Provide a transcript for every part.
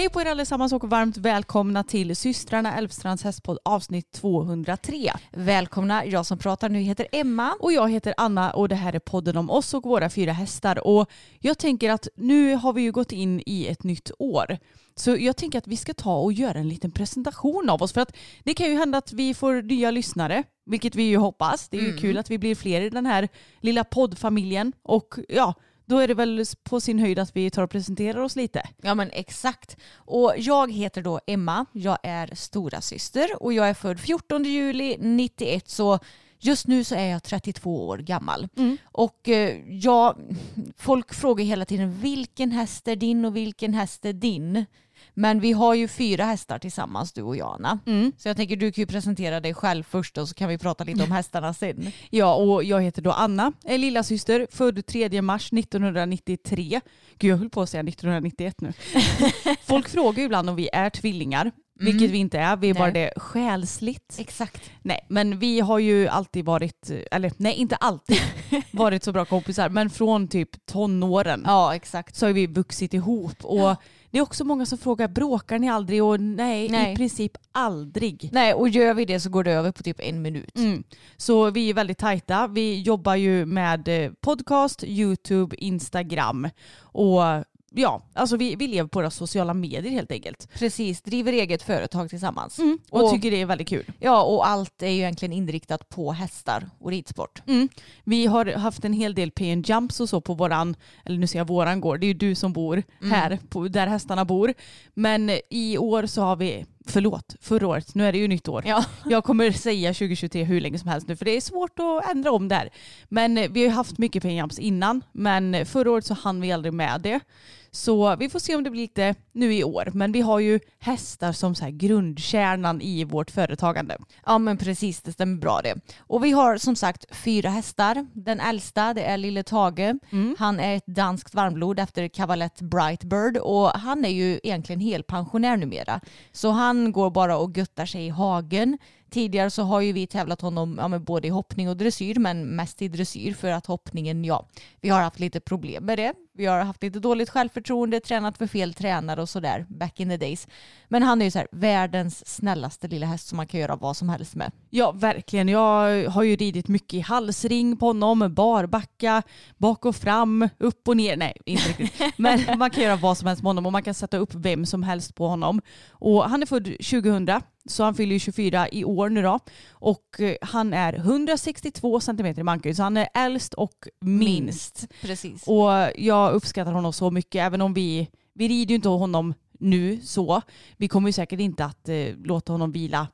Hej på er allesammans och varmt välkomna till systrarna Älvstrands hästpodd avsnitt 203. Välkomna, jag som pratar nu heter Emma. Och jag heter Anna och det här är podden om oss och våra fyra hästar. Och jag tänker att nu har vi ju gått in i ett nytt år. Så jag tänker att vi ska ta och göra en liten presentation av oss. För att det kan ju hända att vi får nya lyssnare, vilket vi ju hoppas. Det är ju Mm. kul att vi blir fler i den här lilla poddfamiljen. Och ja, då är det väl på sin höjd att vi tar och presenterar oss lite. Ja men exakt. Och jag heter då Emma, jag är stora syster och jag är född 14 juli 91 så just nu så är jag 32 år gammal. Och eh, jag, folk frågar hela tiden vilken häst är din och vilken häst är din? Men vi har ju fyra hästar tillsammans du och jag Anna. Så jag tänker du kan ju presentera dig själv först och så kan vi prata lite om hästarna sen. Ja, och jag heter då Anna, är lilla syster, född 3 mars 1993. Gud, jag höll på att säga 1991 nu. Folk frågar ju ibland om vi är tvillingar, vilket vi inte är. Vi är bara Mm. Nej. det själsligt. Exakt. Nej, men vi har ju alltid varit, eller nej, inte alltid varit så bra kompisar, men från typ tonåren Ja exakt. så har vi vuxit ihop. Och det är också många som frågar, bråkar ni aldrig? Och nej, Nej. i princip aldrig. Nej och gör vi det så går det över på typ en minut. Mm. Så vi är väldigt tajta. Vi jobbar ju med eh, podcast, YouTube, Instagram och ja, alltså vi, vi lever på våra sociala medier helt enkelt. Precis, driver eget företag tillsammans. Och, Och- tycker det är väldigt kul. Ja, och allt är ju egentligen inriktat på hästar och ridsport. Mm. Vi har haft en hel del PN Jumps och så på våran, eller nu säger jag våran gård, det är ju du som bor här, på, där hästarna bor. Men i år så har vi, förlåt, förra året, nu är det ju nytt år. Ja. Jag kommer säga 2023 hur länge som helst nu för det är svårt att ändra om där. Men eh, vi har ju haft mycket Jumps innan, men förra året så hann vi aldrig med det. Så vi får se om det blir lite nu i år. Men vi har ju hästar som så här grundkärnan i vårt företagande. Ja men precis, det stämmer bra det. Och vi har som sagt fyra hästar. Den äldsta det är lille Tage. Han är ett danskt varmblod efter kavalett Brightbird och han är ju egentligen helpensionär numera. Så han går bara och guttar sig i hagen. Tidigare så har ju vi tävlat honom ja, med både i hoppning och dressyr men mest i dressyr för att hoppningen, ja, vi har haft lite problem med det. Vi har haft lite dåligt självförtroende, tränat för fel tränare och sådär back in the days. Men han är ju så här världens snällaste lilla häst som man kan göra vad som helst med. Ja, verkligen. Jag har ju ridit mycket i halsring på honom, barbacka, bak och fram, upp och ner. Nej, inte riktigt. Men man kan göra vad som helst med honom och man kan sätta upp vem som helst på honom. Och han är född 2000, så han fyller ju 24 i år nu då. Och eh, han är 162 centimeter i mankhöjd, så han är äldst och minst. Precis. Och jag uppskattar honom så mycket, även om vi, vi rider ju inte honom nu så. Vi kommer ju säkert inte att eh, låta honom vila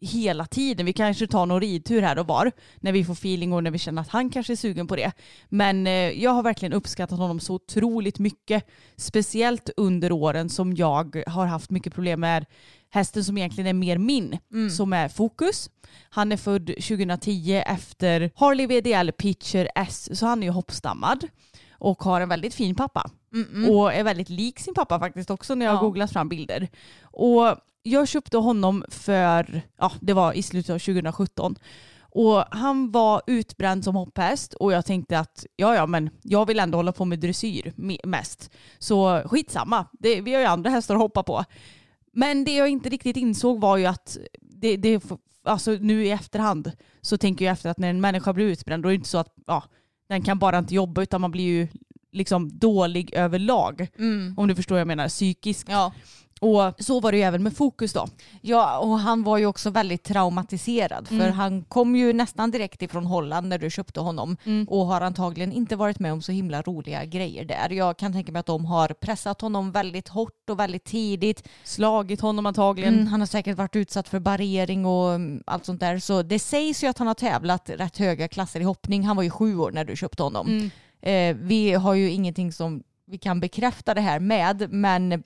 hela tiden. Vi kanske tar någon ridtur här och var när vi får feeling och när vi känner att han kanske är sugen på det. Men eh, jag har verkligen uppskattat honom så otroligt mycket. Speciellt under åren som jag har haft mycket problem med hästen som egentligen är mer min, som är Fokus. Han är född 2010 efter Harley VDL Pitcher S, så han är ju hoppstammad och har en väldigt fin pappa. Och är väldigt lik sin pappa faktiskt också när jag har Ja. googlat fram bilder. Och jag köpte honom för, ja det var i slutet av 2017. Och han var utbränd som hopphäst och jag tänkte att ja ja men jag vill ändå hålla på med dressyr me- mest. Så skitsamma, det, vi har ju andra hästar att hoppa på. Men det jag inte riktigt insåg var ju att det, det, alltså nu i efterhand så tänker jag efter att när en människa blir utbränd då är det inte så att ja, den kan bara inte jobba utan man blir ju liksom dålig överlag. Mm. Om du förstår vad jag menar, psykiskt. Ja. Och så var det ju även med fokus då. Ja, och han var ju också väldigt traumatiserad för Mm. han kom ju nästan direkt ifrån Holland när du köpte honom Mm. och har antagligen inte varit med om så himla roliga grejer där. Jag kan tänka mig att de har pressat honom väldigt hårt och väldigt tidigt. Slagit honom antagligen. Mm, han har säkert varit utsatt för barrering och mm, allt sånt där. Så det sägs ju att han har tävlat rätt höga klasser i hoppning. Han var ju sju år när du köpte honom. Mm. Eh, vi har ju ingenting som vi kan bekräfta det här med, men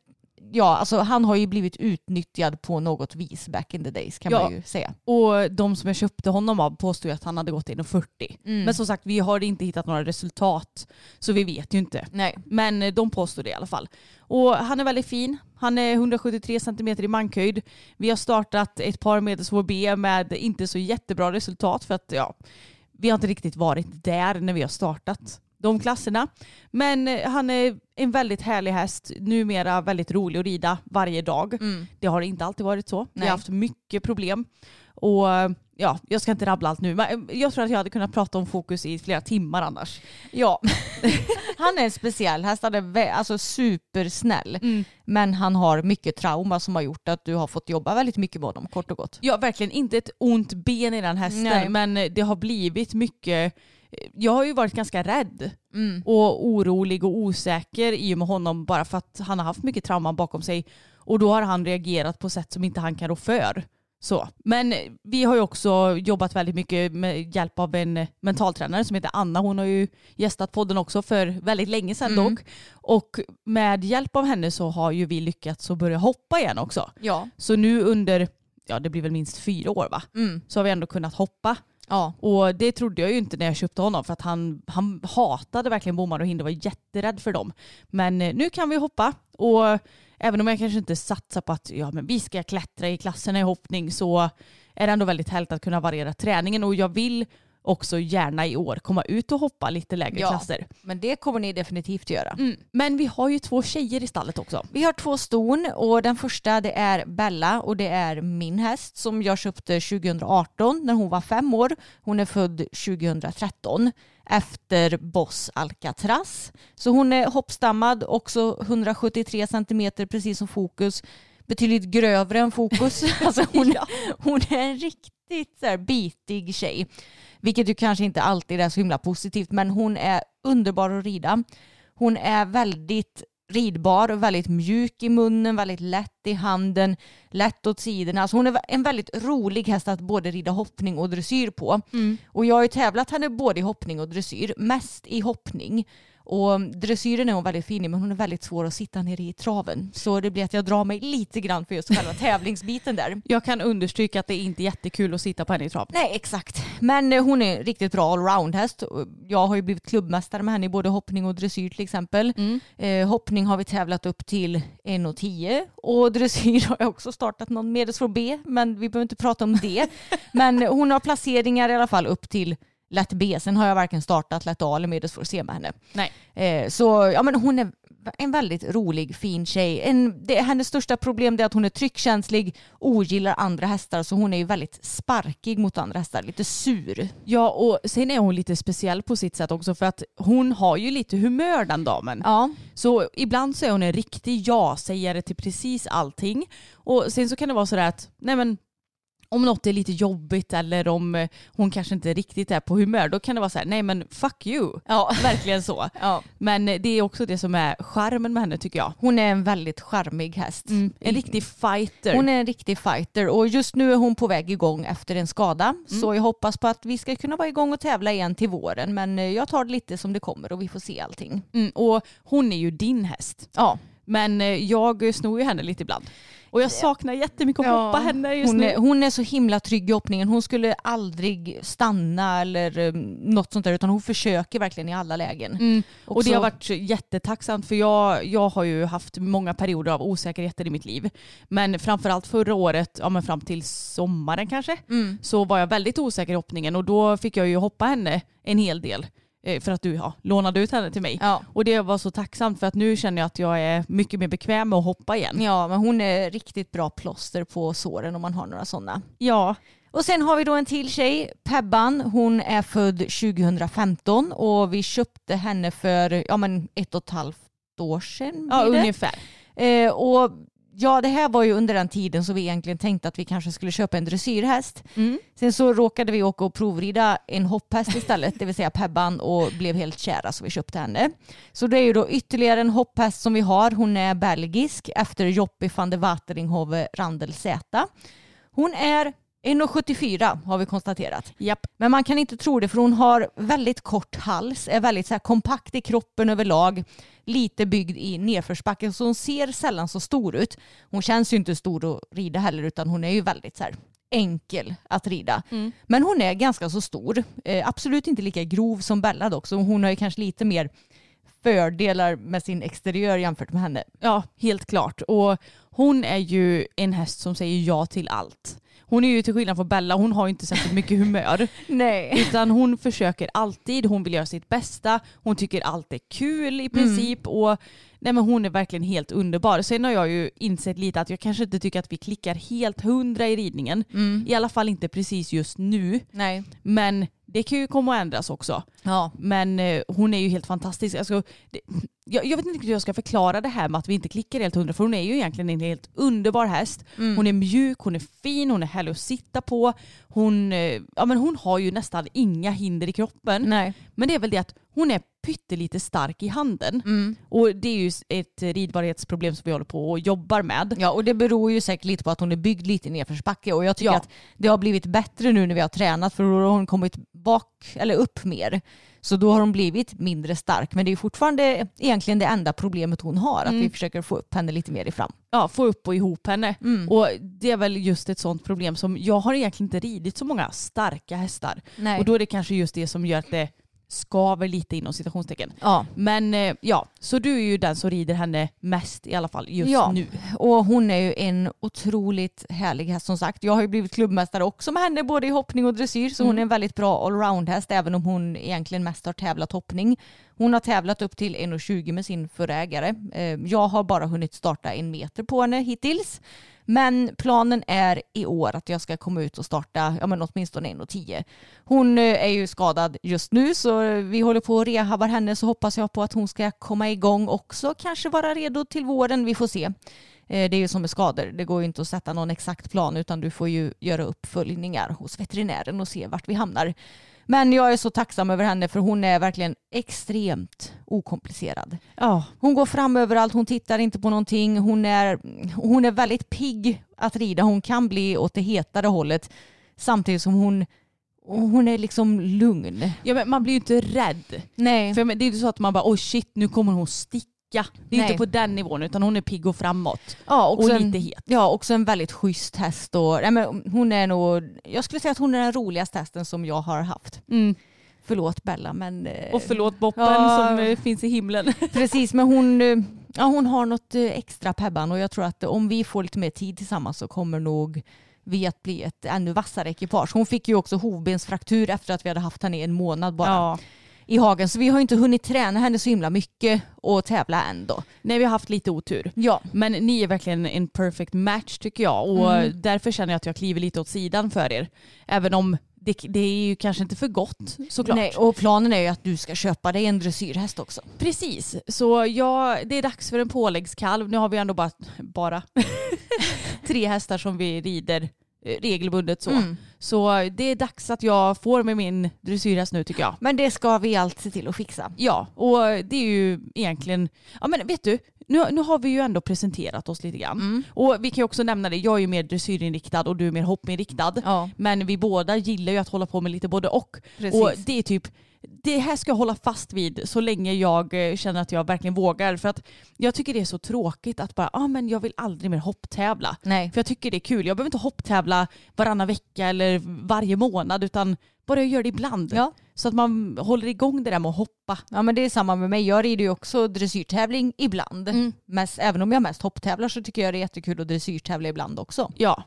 ja, alltså han har ju blivit utnyttjad på något vis back in the days kan Ja. man ju säga. Och de som jag köpte honom av påstod ju att han hade gått in 40. Mm. Men som sagt, vi har inte hittat några resultat. Så vi vet ju inte. Nej. Men eh, de påstod det i alla fall. Och han är väldigt fin. Han är 173 cm i mankhöjd. Vi har startat ett par medels B med inte så jättebra resultat för att ja, vi har inte riktigt varit där när vi har startat de klasserna. Men eh, han är en väldigt härlig häst. Numera väldigt rolig att rida varje dag. Mm. Det har inte alltid varit så. Vi har haft mycket problem. Och ja, jag ska inte rabbla allt nu. Men jag tror att jag hade kunnat prata om fokus i flera timmar annars. Ja, han är en speciell häst. Han är alltså supersnäll. Men han har mycket trauma som har gjort att du har fått jobba väldigt mycket med honom kort och gott. Ja, verkligen inte ett ont ben i den hästen. Nej. Men det har blivit mycket... Jag har ju varit ganska rädd Mm. och orolig och osäker i och med honom bara för att han har haft mycket trauma bakom sig. Och då har han reagerat på sätt som inte han kan rå för. Så. Men vi har ju också jobbat väldigt mycket med hjälp av en mentaltränare som heter Anna. Hon har ju gästat podden också för väldigt länge sedan Mm. dock. Och med hjälp av henne så har ju vi lyckats att börja hoppa igen också. Ja. Så nu under, ja det blir väl minst fyra år va? Mm. Så har vi ändå kunnat hoppa. Ja. Och det trodde jag ju inte när jag köpte honom för att han, han hatade verkligen bommar och hinder, och var jätterädd för dem. Men eh, nu kan vi hoppa och även om jag kanske inte satsar på att ja, men vi ska klättra i klasserna i hoppning så är det ändå väldigt härligt att kunna variera träningen och jag vill också gärna i år komma ut och hoppa lite lägre Ja. klasser. Men det kommer ni definitivt göra. Mm. Men vi har ju två tjejer i stallet också. Vi har två ston och den första det är Bella och det är min häst som jag köpte 2018 när hon var fem år. Hon är född 2013 efter Boss Alcatraz. Så hon är hoppstammad, också 173 centimeter precis som Fokus. Betydligt grövre än Fokus. alltså hon, hon är en riktigt så här, bitig tjej. Vilket ju kanske inte alltid är så himla positivt men hon är underbar att rida. Hon är väldigt ridbar, väldigt mjuk i munnen, väldigt lätt i handen, lätt åt sidorna. Alltså hon är en väldigt rolig häst att både rida hoppning och dressyr på. Och jag har ju tävlat henne både i hoppning och dressyr, mest i hoppning. Och dressyren är hon väldigt fin i men hon är väldigt svår att sitta ner i traven. Så det blir att jag drar mig lite grann för just själva tävlingsbiten där. Jag kan understryka att det är inte jättekul att sitta på henne i trav. Nej, exakt. Men eh, hon är en riktigt bra allround-häst. Jag har ju blivit klubbmästare med henne i både hoppning och dressyr till exempel. Eh, hoppning har vi tävlat upp till 1,10 och dressyr har jag också startat någon medelsvår B, men vi behöver inte prata om det. men hon har placeringar i alla fall upp till lätt B. Sen har jag varken startat lätt A eller medelsvår C med henne. Nej. Eh, så ja, men hon är en väldigt rolig, fin tjej. En, det, hennes största problem är att hon är tryckkänslig, ogillar andra hästar, så hon är ju väldigt sparkig mot andra hästar, lite sur. Ja och sen är hon lite speciell på sitt sätt också för att hon har ju lite humör den damen. Ja, Så ibland så är hon en riktig ja-sägare till precis allting. Och sen så kan det vara sådär att, nej men om något är lite jobbigt eller om eh, hon kanske inte riktigt är på humör, då kan det vara så här, nej men fuck you. Ja. Verkligen så. ja. Men eh, det är också det som är charmen med henne tycker jag. Hon är en väldigt charmig häst. En riktig fighter. Hon är en riktig fighter och just nu är hon på väg igång efter en skada. Så jag hoppas på att vi ska kunna vara igång och tävla igen till våren. Men eh, jag tar det lite som det kommer och vi får se allting. Mm, och hon är ju din häst. Ja, Men eh, jag snor ju henne lite ibland. Och jag saknar jättemycket att hoppa henne just hon, nu. är, hon är så himla trygg i hoppningen. Hon skulle aldrig stanna eller um, något sånt där utan hon försöker verkligen i alla lägen. Mm. Och det har varit jättetacksamt för jag, jag har ju haft många perioder av osäkerheter i mitt liv. Men framförallt förra året, ja men fram till sommaren kanske, Mm. så var jag väldigt osäker i hoppningen och då fick jag ju hoppa henne en hel del. Eh, för att du ja, lånade ut henne till mig. Ja. Och det var så tacksamt för att nu känner jag att jag är mycket mer bekväm med att hoppa igen. ja, men hon är riktigt bra plåster på såren om man har några sådana. Ja, Och sen har vi då en till tjej, Pebban. Hon är född 2015 och vi köpte henne för ja, men ett och ett halvt år sedan. ja ungefär. Eh, och ja, det här var ju under den tiden så vi egentligen tänkte att vi kanske skulle köpa en dressyrhäst. Mm. Sen så råkade vi åka och provrida en hopphäst istället, det vill säga Pebban och blev helt kära så vi köpte henne. Så det är ju då ytterligare en hopphäst som vi har. Hon är belgisk efter Joppy van de Wateringhoven Randel Z. Hon är 1,74 har vi konstaterat. Japp. Men man kan inte tro det för hon har väldigt kort hals, är väldigt så kompakt i kroppen överlag, lite byggd i nedförsbacke så hon ser sällan så stor ut. Hon känns ju inte stor att rida heller utan hon är ju väldigt så enkel att rida. Men hon är ganska så stor. Eh, absolut inte lika grov som Bella dock så hon har ju kanske lite mer fördelar med sin exteriör jämfört med henne. Ja, helt klart. Och hon är ju en häst som säger ja till allt. Hon är ju till skillnad från Bella, hon har ju inte särskilt mycket humör. Nej. Utan hon försöker alltid, hon vill göra sitt bästa, hon tycker allt är kul i princip och nej men hon är verkligen helt underbar. Sen har jag ju insett lite att jag kanske inte tycker att vi klickar helt hundra i ridningen. I alla fall inte precis just nu. Nej. Men det kan ju komma att ändras också. Ja. Men eh, hon är ju helt fantastisk. Alltså, det, jag, jag vet inte hur jag ska förklara det här med att vi inte klickar helt hundra för hon är ju egentligen en helt underbar häst. Hon är mjuk, hon är fin, hon är härlig att sitta på. Hon, eh, ja, men hon har ju nästan inga hinder i kroppen. Nej. Men det är väl det att hon är pyttelite stark i handen. Mm. Och det är ju ett ridbarhetsproblem som vi håller på och jobbar med. Ja och det beror ju säkert lite på att hon är byggd lite i nedförsbacke och jag tycker Ja. att det har blivit bättre nu när vi har tränat för då har hon kommit bak eller upp mer. Så då har hon blivit mindre stark men det är fortfarande egentligen det enda problemet hon har att vi försöker få upp henne lite mer i fram. ja, få upp och ihop henne. Och det är väl just ett sånt problem som jag har egentligen inte ridit så många starka hästar. Nej. Och då är det kanske just det som gör att det skaver lite inom citationstecken. Ja. Men eh, ja, så du är ju den som rider henne mest i alla fall just ja, nu. och hon är ju en otroligt härlig häst som sagt. Jag har ju blivit klubbmästare också med henne både i hoppning och dressyr så hon är en väldigt bra allround-häst även om hon egentligen mest har tävlat hoppning. Hon har tävlat upp till 1,20 med sin förra ägare. Eh, Jag har bara hunnit starta en meter på henne hittills. Men planen är i år att jag ska komma ut och starta ja, men åtminstone 1,10. Hon eh, är ju skadad just nu så vi håller på och rehabbar henne så hoppas jag på att hon ska komma igång också. Kanske vara redo till våren, vi får se. Eh, det är ju som med skador, det går ju inte att sätta någon exakt plan utan du får ju göra uppföljningar hos veterinären och se vart vi hamnar. Men jag är så tacksam över henne för hon är verkligen extremt okomplicerad. Ja, Hon går fram överallt, hon tittar inte på någonting. Hon är, hon är väldigt pigg att rida. Hon kan bli åt det hetare hållet samtidigt som hon, hon är liksom lugn. ja men man blir ju inte rädd. Nej. För det är ju så att man bara oj shit nu kommer hon sticka. Det är Nej. inte på den nivån utan hon är pigg och framåt. Ja, Och en, lite het. Ja, också en väldigt schysst häst. Och, nej, men hon är nog, jag skulle säga att hon är den roligaste hästen som jag har haft. Mm. Förlåt Bella men... eh, Och förlåt Boppen Ja. som eh, finns i himlen. Precis, men hon, eh, ja, hon har något extra Pebban och jag tror att om vi får lite mer tid tillsammans så kommer nog vi att bli ett ännu vassare ekipage. Hon fick ju också hovbensfraktur efter att vi hade haft henne i en månad bara Ja. I hagen. Så vi har inte hunnit träna henne så himla mycket och tävla än då. Nej vi har haft lite otur. Ja, Men ni är verkligen en perfect match tycker jag och Mm. därför känner jag att jag kliver lite åt sidan för er. Även om det, det är ju kanske inte för gott såklart. Nej, och planen är ju att du ska köpa dig en dressyrhäst också. Precis, så ja, det är dags för en påläggskalv. Nu har vi ändå bara, bara tre hästar som vi rider regelbundet så. Mm. Så det är dags att jag får med min dressyrhäst nu tycker jag. Men det ska vi allt se till att fixa. Ja, och det är ju egentligen, ja men vet du, nu, nu har vi ju ändå presenterat oss lite grann. Mm. Och vi kan ju också nämna det, jag är ju mer dressyrinriktad och du är mer hoppinriktad. Ja. Men vi båda gillar ju att hålla på med lite både och. Precis. Och det är typ, det här ska jag hålla fast vid så länge jag eh, känner att jag verkligen vågar. För att jag tycker det är så tråkigt att bara, ah, men jag vill aldrig mer hopptävla. Nej. För jag tycker det är kul. Jag behöver inte hopptävla varannan vecka eller varje månad utan bara jag gör det ibland. Ja. Så att man håller igång det där med att hoppa. Ja men det är samma med mig. Jag rider ju också dressyrtävling ibland. Mm. Mest, även om jag mest hopptävlar så tycker jag det är jättekul att dressyrtävla ibland också. Ja.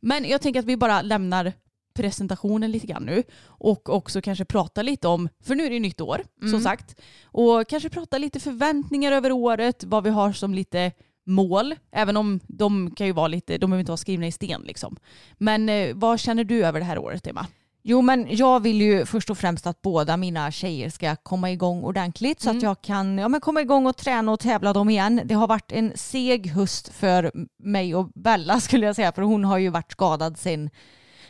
Men jag tänker att vi bara lämnar presentationen lite grann nu och också kanske prata lite om, för nu är det ju nytt år som Mm. sagt, och kanske prata lite förväntningar över året, vad vi har som lite mål, även om de kan ju vara lite, de behöver inte vara skrivna i sten liksom. Men eh, vad känner du över det här året Emma? Jo men jag vill ju först och främst att båda mina tjejer ska komma igång ordentligt så att jag kan ja, men komma igång och träna och tävla dem igen. Det har varit en seg höst för mig och Bella skulle jag säga för hon har ju varit skadad sen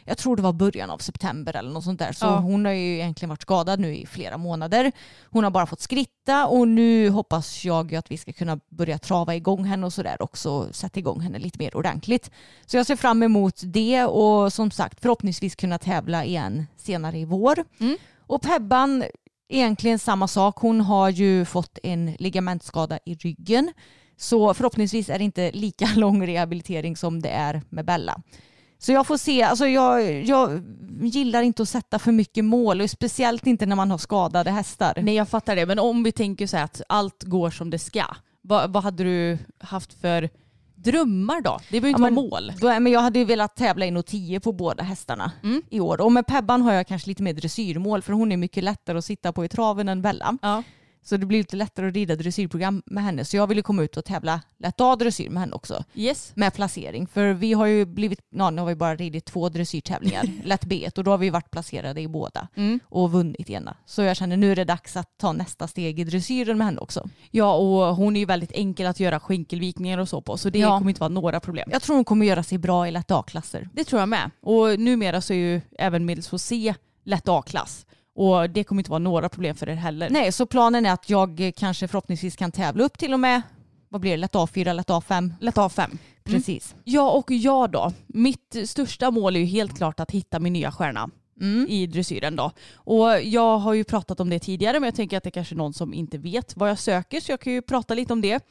jag tror det var början av september eller något sånt där. Så Ja. hon har ju egentligen varit skadad nu i flera månader. Hon har bara fått skritta och nu hoppas jag att vi ska kunna börja trava igång henne och sådär också. Sätta igång henne lite mer ordentligt. Så jag ser fram emot det och som sagt förhoppningsvis kunna tävla igen senare i vår. Mm. Och Pebban, egentligen samma sak. Hon har ju fått en ligamentskada i ryggen. Så förhoppningsvis är det inte lika lång rehabilitering som det är med Bella. Så jag får se, alltså jag, jag gillar inte att sätta för mycket mål och speciellt inte när man har skadade hästar. Nej jag fattar det, men om vi tänker så här att allt går som det ska, vad, vad hade du haft för drömmar då? Det behöver inte Ja, vara mål. Då, men jag hade ju velat tävla in och 10 på båda hästarna Mm. i år. Och med Pebban har jag kanske lite mer dressyrmål för hon är mycket lättare att sitta på i traven än Bella. Ja. Så det blir lite lättare att rida dressyrprogram med henne. Så jag vill ju komma ut och tävla lätt A dressyr med henne också. Yes. Med placering. För vi har ju blivit, ja, nu har vi bara ridit två dressyrtävlingar, lätt B och då har vi varit placerade i båda Mm. och vunnit ena. Så jag känner nu är det dags att ta nästa steg i dressyren med henne också. Ja och hon är ju väldigt enkel att göra skänkelvikningar och så på så det Ja. kommer inte vara några problem. Jag tror hon kommer göra sig bra i lätt A-klasser. Det tror jag med. Och numera så är ju även medels C lätt A-klass. Och det kommer inte vara några problem för er heller. Nej, så planen är att jag kanske förhoppningsvis kan tävla upp till och med, vad blir det, lätt A4, lätt A5? Lätt A5. Precis. Ja och jag då. Mitt största mål är ju helt klart att hitta min nya stjärna Mm. i dressyren då. Och jag har ju pratat om det tidigare men jag tänker att det är kanske är någon som inte vet vad jag söker så jag kan ju prata lite om det.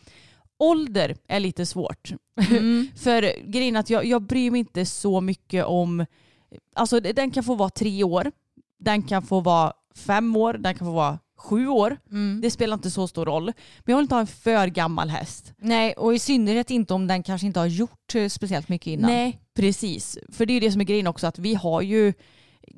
Ålder är lite svårt. Mm. För grejen är att jag, jag bryr mig inte så mycket om, alltså den kan få vara tre år, den kan få vara fem år, den kan få vara sju år. Mm. Det spelar inte så stor roll. Men jag vill inte ha en för gammal häst. Nej, och i synnerhet inte om den kanske inte har gjort eh, speciellt mycket innan. Nej, precis. För det är ju det som är grejen också att vi har ju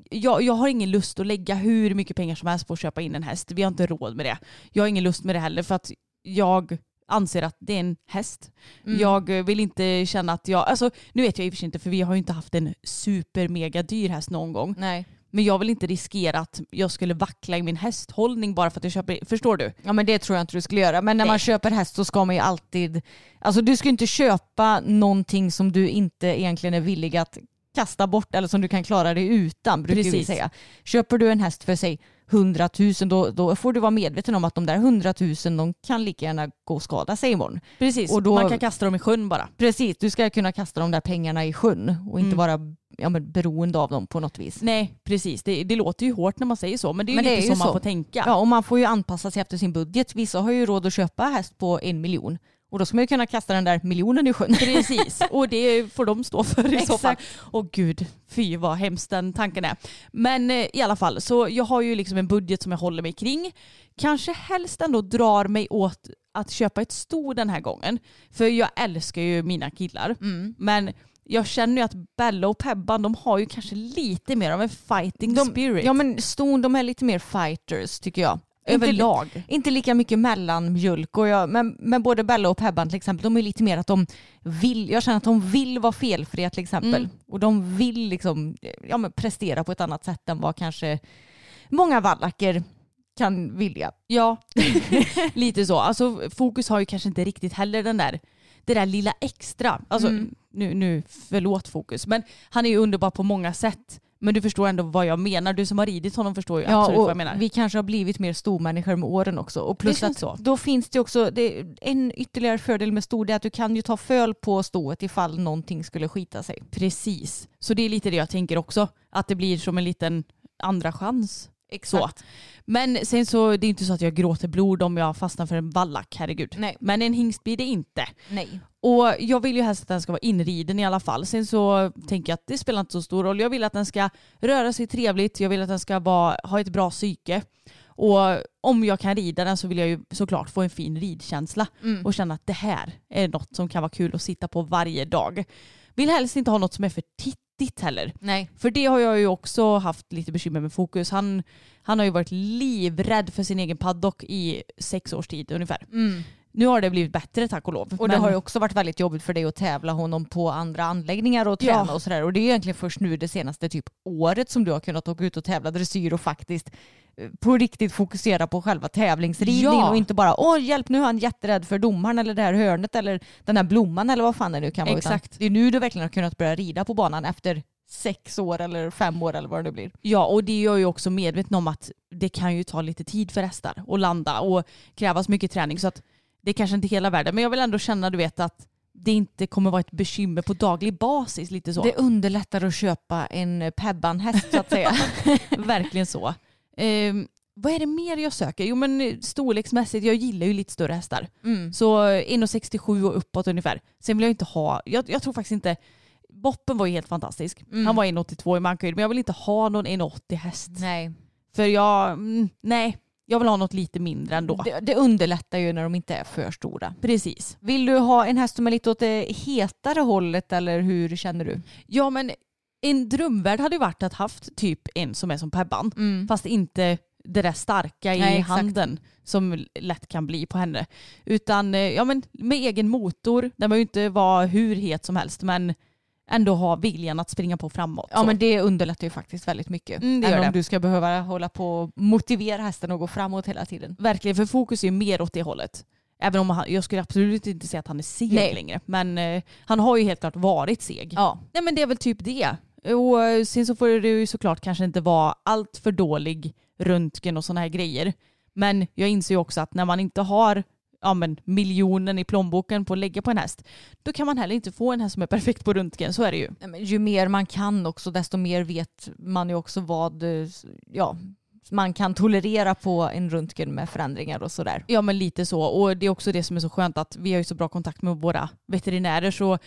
jag, jag har ingen lust att lägga hur mycket pengar som helst på att köpa in en häst. Vi har inte råd med det. Jag har ingen lust med det heller för att jag anser att det är en häst. Mm. Jag vill inte känna att jag, alltså nu vet jag i och för sig inte för vi har ju inte haft en super mega dyr häst någon gång. Nej. Men jag vill inte riskera att jag skulle vackla i min hästhållning bara för att jag köper, förstår du? Ja men det tror jag inte du skulle göra. Men när Nej. man köper häst så ska man ju alltid, alltså du ska inte köpa någonting som du inte egentligen är villig att kasta bort eller som du kan klara dig utan brukar vi Precis. säga. Köper du en häst för säg 100 000 då, då får du vara medveten om att de där 100 000 de kan lika gärna gå och skada sig imorgon. Precis, Och då- man kan kasta dem i sjön bara. Precis, du ska kunna kasta de där pengarna i sjön och inte Mm. vara ja, men, beroende av dem på något vis. Nej, precis. Det, det låter ju hårt när man säger så men det är ju Men det lite är ju så man så. får tänka. Ja, och man får ju anpassa sig efter sin budget. Vissa har ju råd att köpa häst på en miljon och då ska man ju kunna kasta den där miljonen i sjön. Precis, och det får de stå för i så fall. Och gud, fy vad hemskt den tanken är. Men eh, i alla fall, så jag har ju liksom en budget som jag håller mig kring. Kanske helst ändå drar mig åt att köpa ett sto den här gången. För jag älskar ju mina killar. Mm. Men jag känner ju att Bella och Pebban de har ju kanske lite mer av en fighting De- spirit. Ja men ston de är lite mer fighters tycker jag. Inte, överlag. inte lika mycket mellanmjölk. Och jag, men, men både Bella och Pebban till exempel, de är lite mer att de vill, jag känner att de vill vara felfria till exempel. Mm. Och de vill liksom, ja, men prestera på ett annat sätt än vad kanske många vallacker kan vilja. Ja, lite så. Alltså fokus har ju kanske inte riktigt heller den där, det där lilla extra. Alltså Mm. nu, nu, förlåt fokus, men han är ju underbar på många sätt. Men du förstår ändå vad jag menar. Du som har ridit honom förstår ju Ja, absolut vad jag menar. vi kanske har blivit mer stormänniskor med åren också. Och plus känns att så. då finns det också, det, en ytterligare fördel med stor det är att du kan ju ta föl på stoet ifall någonting skulle skita sig. Precis. Så det är lite det jag tänker också. Att det blir som en liten andra chans. Så. Men sen så det är inte så att jag gråter blod om jag fastnar för en vallack, herregud. Nej. Men en hingst blir det inte. Nej. Och jag vill ju helst att den ska vara inriden i alla fall. Sen så tänker jag att det spelar inte så stor roll. Jag vill att den ska röra sig trevligt. Jag vill att den ska vara, ha ett bra psyke. Och om jag kan rida den så vill jag ju såklart få en fin ridkänsla. Mm. Och känna att det här är något som kan vara kul att sitta på varje dag. Vill helst inte ha något som är för riktigt heller. Nej. För det har jag ju också haft lite bekymmer med fokus. Han, han har ju varit livrädd för sin egen paddock i sex års tid ungefär. Nu har det blivit bättre tack och lov. Mm. Och det men- har ju också varit väldigt jobbigt för dig att tävla honom på andra anläggningar och träna Ja. och sådär. Och det är egentligen först nu det senaste typ året som du har kunnat åka ut och tävla dressyr och faktiskt på riktigt fokusera på själva tävlingsridningen Ja. och inte bara åh hjälp nu är han jätterädd för domaren eller det här hörnet eller den här blomman eller vad fan det nu kan vara. Utan Exakt. Det är nu du verkligen har kunnat börja rida på banan efter sex år eller fem år eller vad det nu blir. Ja, och det är jag ju också medveten om att det kan ju ta lite tid för hästar att landa och krävas mycket träning. Så att det är kanske inte hela världen. Men jag vill ändå känna du vet att det inte kommer vara ett bekymmer på daglig basis. Lite så. Det underlättar att köpa en Pebban-häst så att säga. Verkligen så. Ehm, vad är det mer jag söker? Jo men eh, storleksmässigt, jag gillar ju lite större hästar. Mm. Så eh, 1,67 och uppåt ungefär. Sen vill jag inte ha, jag, jag tror faktiskt inte, Boppen var ju helt fantastisk. Mm. Han var 1,82 i mankhöjd men jag vill inte ha någon 1,80 häst. Nej. För jag, mm, nej, jag vill ha något lite mindre ändå. Det, det underlättar ju när de inte är för stora. Precis. Vill du ha en häst som är lite åt det hetare hållet eller hur känner du? Ja men en drömvärld hade ju varit att haft typ en som är som Pebban. Fast inte det där starka i Nej, handen som lätt kan bli på henne. Utan eh, ja, men med egen motor, den behöver ju inte vara hur het som helst men ändå ha viljan att springa på framåt. Ja så. men det underlättar ju faktiskt väldigt mycket. Mm, det Än gör om det. du ska behöva hålla på och motivera hästen att gå framåt hela tiden. Verkligen, för fokus är ju mer åt det hållet. Även om han, jag skulle absolut inte säga att han är seg Nej. längre. Men eh, han har ju helt klart varit seg. Ja. Nej men det är väl typ det. Och eh, sen så får det ju såklart kanske inte vara allt för dålig röntgen och sådana här grejer. Men jag inser ju också att när man inte har ja, men, miljonen i plånboken på att lägga på en häst, då kan man heller inte få en häst som är perfekt på röntgen. Så är det ju. Ju mer man kan också desto mer vet man ju också vad eh, ja, man kan tolerera på en röntgen med förändringar och sådär. Ja men lite så. Och det är också det som är så skönt att vi har ju så bra kontakt med våra veterinärer. Så,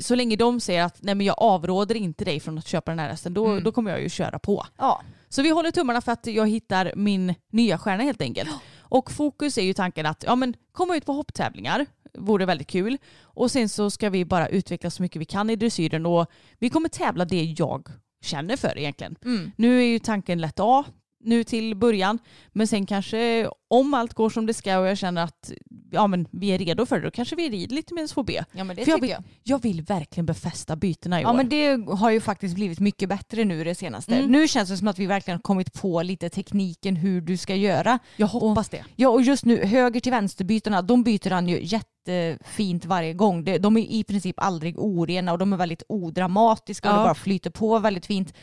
så länge de säger att nej men jag avråder inte dig från att köpa den här hästen, då, då kommer jag ju köra på. Ja. Så vi håller tummarna för att jag hittar min nya stjärna helt enkelt. Och fokus är ju tanken att ja, men komma ut på hopptävlingar vore väldigt kul. Och sen så ska vi bara utveckla så mycket vi kan i dressyren och vi kommer tävla det jag känner för egentligen. Nu är ju tanken lätt A nu till början men sen kanske om allt går som det ska och jag känner att ja, men vi är redo för det då kanske vi rider lite med SVB. Ja men det För jag vill, jag. jag vill verkligen befästa bytena i Ja år. men det har ju faktiskt blivit mycket bättre nu det senaste. Mm. Nu känns det som att vi verkligen har kommit på lite tekniken hur du ska göra. jag hoppas det. Ja och just nu höger till vänsterbytena de byter han ju jättefint varje gång. De är i princip aldrig orena och de är väldigt odramatiska och Ja. det bara flyter på väldigt fint.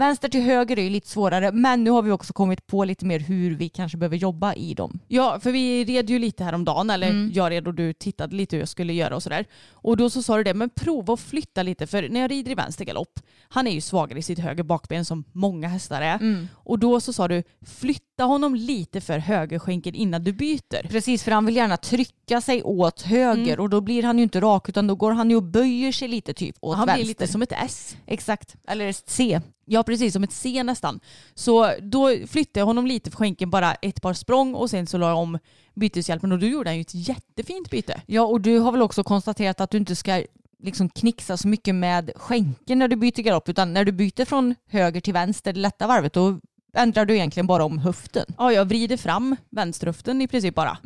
Vänster till höger är ju lite svårare men nu har vi också kommit på lite mer hur vi kanske behöver jobba i dem. Ja, för vi red ju lite häromdagen, eller Mm. jag red och du tittade lite hur jag skulle göra och sådär. Och då så sa du det, men prova att flytta lite, för när jag rider i vänster galopp, han är ju svagare i sitt höger bakben som många hästar är. Mm. Och då så sa du, flytta honom lite för högerskänken innan du byter. Precis för han vill gärna trycka sig åt höger Mm. och då blir han ju inte rak utan då går han ju och böjer sig lite typ åt Han vänster. blir lite som ett S. Exakt, eller C. Ja, precis som ett C nästan. Så då flyttade jag honom lite för skänken, bara ett par språng och sen så la jag om byteshjälpen och då gjorde han ju ett jättefint byte. Ja, och du har väl också konstaterat att du inte ska liksom knixa så mycket med skänken när du byter galopp, utan när du byter från höger till vänster, det lätta varvet, då ändrar du egentligen bara om höften. Ja, jag vrider fram vänsterhöften i princip bara.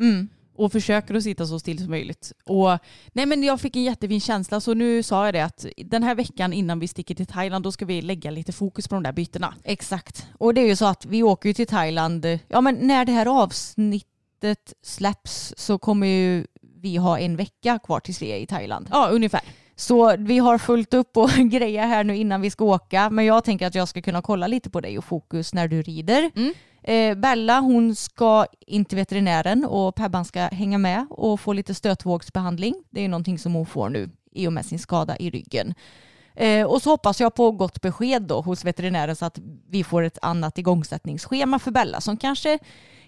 och försöker att sitta så still som möjligt. Och, nej men jag fick en jättefin känsla så nu sa jag det att den här veckan innan vi sticker till Thailand då ska vi lägga lite fokus på de där bytena. Exakt. Och det är ju så att vi åker ju till Thailand, ja men när det här avsnittet släpps så kommer ju vi ha en vecka kvar tills vi är i Thailand. Ja ungefär. Så vi har fullt upp och grejer här nu innan vi ska åka. Men jag tänker att jag ska kunna kolla lite på dig och fokus när du rider. Eh, Bella hon ska in till veterinären och Pebban ska hänga med och få lite stötvågsbehandling. Det är någonting som hon får nu i och med sin skada i ryggen. Eh, och så hoppas jag på gott besked då hos veterinären så att vi får ett annat igångsättningsschema för Bella som kanske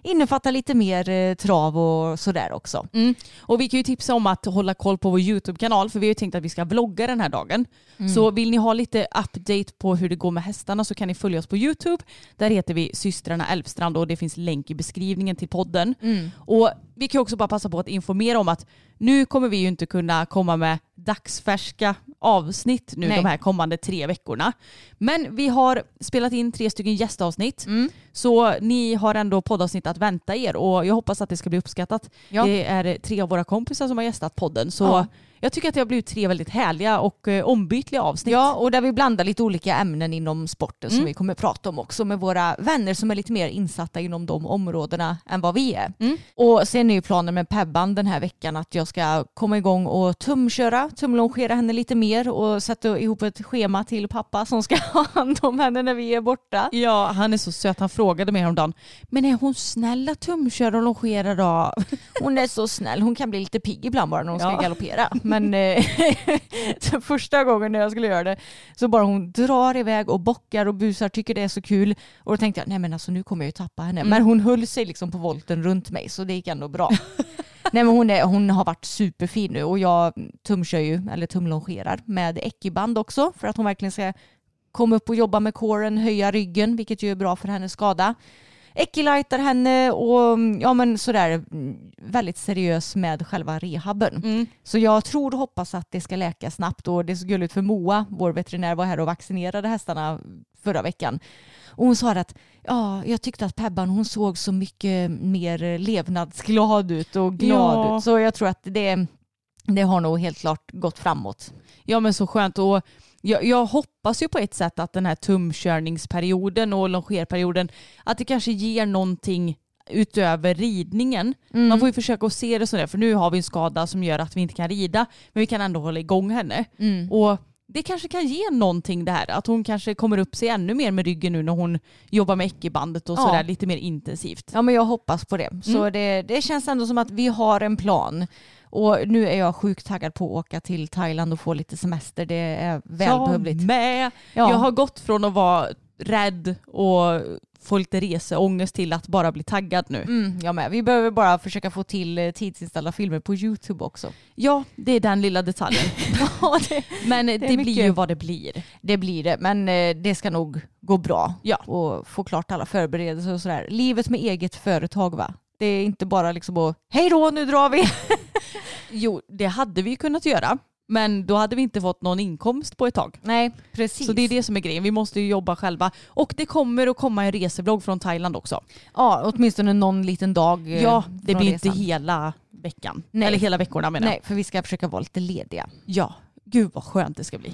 innefatta lite mer eh, trav och sådär också. Mm. Och vi kan ju tipsa om att hålla koll på vår YouTube-kanal för vi har ju tänkt att vi ska vlogga den här dagen. Mm. Så vill ni ha lite update på hur det går med hästarna så kan ni följa oss på YouTube. Där heter vi systrarna Älvstrand och det finns länk i beskrivningen till podden. Mm. Och vi kan också bara passa på att informera om att nu kommer vi ju inte kunna komma med dagsfärska avsnitt nu Nej. de här kommande tre veckorna. Men vi har spelat in tre stycken gästavsnitt. Mm. Så ni har ändå poddavsnitt att vänta er och jag hoppas att det ska bli uppskattat. Ja. Det är tre av våra kompisar som har gästat podden så Ja. Jag tycker att det har blivit tre väldigt härliga och eh, ombytliga avsnitt. Ja, och där vi blandar lite olika ämnen inom sporten som Mm. vi kommer prata om också med våra vänner som är lite mer insatta inom de områdena än vad vi är. Mm. Och sen är ju planen med Pebban den här veckan att jag ska komma igång och tumköra, tumlongera henne lite mer och sätta ihop ett schema till pappa som ska ha hand om henne när vi är borta. Ja, han är så söt. Han frågade mig häromdagen, men är hon snäll att tumköra och longera då? Hon är så snäll, hon kan bli lite pigg ibland bara när hon ska Ja. galoppera. Men eh, första gången när jag skulle göra det så bara hon drar iväg och bockar och busar, tycker det är så kul. Och då tänkte jag, nej men alltså nu kommer jag ju tappa henne. Men hon höll sig liksom på volten runt mig så det gick ändå bra. nej men hon, är, hon har varit superfin nu och jag tumkör ju, eller tumlongerar med ekiband också för att hon verkligen ska komma upp och jobba med kåren, höja ryggen, vilket ju är bra för hennes skada. Ekilightar henne och ja men sådär mm, väldigt seriös med själva rehaben. Mm. Så jag tror och hoppas att det ska läka snabbt och det är så gulligt för Moa, vår veterinär, var här och vaccinerade hästarna förra veckan. Och hon sa att ja, jag tyckte att Pebban hon såg så mycket mer levnadsglad ut och glad Ja. ut. Så jag tror att det, det har nog helt klart gått framåt. Ja men så skönt och jag, jag hoppas ju på ett sätt att den här tumkörningsperioden och longerperioden att det kanske ger någonting utöver ridningen. Man får ju försöka att se det sådär för nu har vi en skada som gör att vi inte kan rida men vi kan ändå hålla igång henne. Och det kanske kan ge någonting det här att hon kanske kommer upp sig ännu mer med ryggen nu när hon jobbar med ekibandet och Ja. sådär lite mer intensivt. Ja men jag hoppas på det. Så det, det känns ändå som att vi har en plan. Och nu är jag sjukt taggad på att åka till Thailand och få lite semester. Det är välbehövligt. Jag med. Ja. Jag har gått från att vara rädd och få lite reseångest till att bara bli taggad nu. Mm, jag med. Vi behöver bara försöka få till eh, tidsinställda filmer på YouTube också. Ja, det är den lilla detaljen. Ja, det, Men det, är blir ju vad det blir. det blir det, men eh, det ska nog gå bra. Ja. Och få klart alla förberedelser och sådär. Livet med eget företag va? Det är inte bara liksom att hej då nu drar vi. Jo, det hade vi kunnat göra. Men då hade vi inte fått någon inkomst på ett tag. Nej, precis. Så det är det som är grejen. Vi måste ju jobba själva. Och det kommer att komma en resevlogg från Thailand också. Ja, åtminstone någon liten dag. eh, Ja, det blir resan. inte hela veckan. Nej. Eller hela veckorna menar jag. Nej, för vi ska försöka vara lite lediga. Ja, gud vad skönt det ska bli.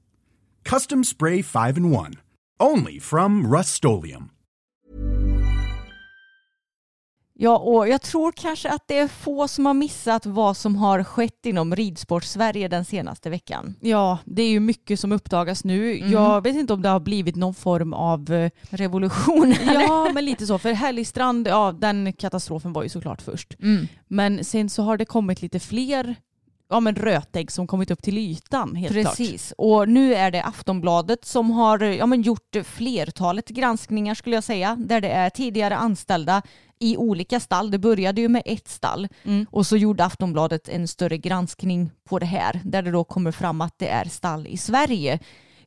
Custom Spray 5 in 1. Only from Rust Ja, och jag tror kanske att det är få som har missat vad som har skett inom ridsport-Sverige den senaste veckan. Ja, det är ju mycket som uppdagas nu. Jag vet inte om det har blivit någon form av... eh, Revolution. Ja, men lite så. För Härligstrand, ja den katastrofen var ju såklart först. Mm. Men sen så har det kommit lite fler ja, men rötägg som kommit upp till ytan helt klart. Precis, och nu är det Aftonbladet som har ja, men gjort flertalet granskningar skulle jag säga, där det är tidigare anställda i olika stall. Det började ju med ett stall Mm. och så gjorde Aftonbladet en större granskning på det här, där det då kommer fram att det är stall i Sverige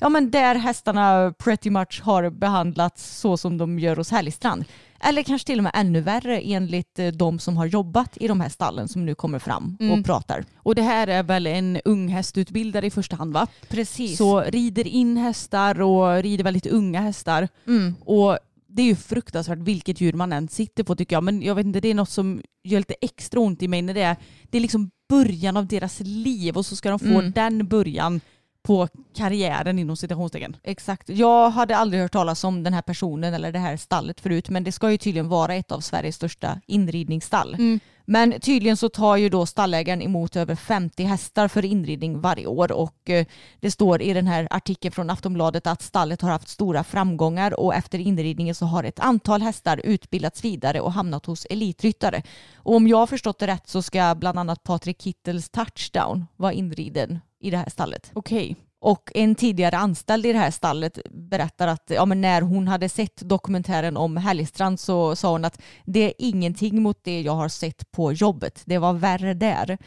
ja, men där hästarna pretty much har behandlats så som de gör hos Härligstrand. Eller kanske till och med ännu värre enligt eh, de som har jobbat i de här stallen som nu kommer fram Mm. och pratar. Och det här är väl en ung hästutbildare i första hand va? Precis. Så rider in hästar och rider väldigt unga hästar. Mm. Och det är ju fruktansvärt vilket djur man än sitter på tycker jag. Men jag vet inte, det är något som gör lite extra ont i mig när det är, det är liksom början av deras liv och så ska de få Mm. den början på karriären inom citationstecken. Exakt. Jag hade aldrig hört talas om den här personen eller det här stallet förut men det ska ju tydligen vara ett av Sveriges största inridningsstall. Mm. Men tydligen så tar ju då stallägaren emot över 50 hästar för inridning varje år och eh, det står i den här artikeln från Aftonbladet att stallet har haft stora framgångar och efter inridningen så har ett antal hästar utbildats vidare och hamnat hos elitryttare. Och om jag har förstått det rätt så ska bland annat Patrik Kittels touchdown vara inriden i det här stallet. Okej. Och en tidigare anställd i det här stallet berättar att ja, men när hon hade sett dokumentären om Härligstrand så sa hon att det är ingenting mot det jag har sett på jobbet. Det var värre där.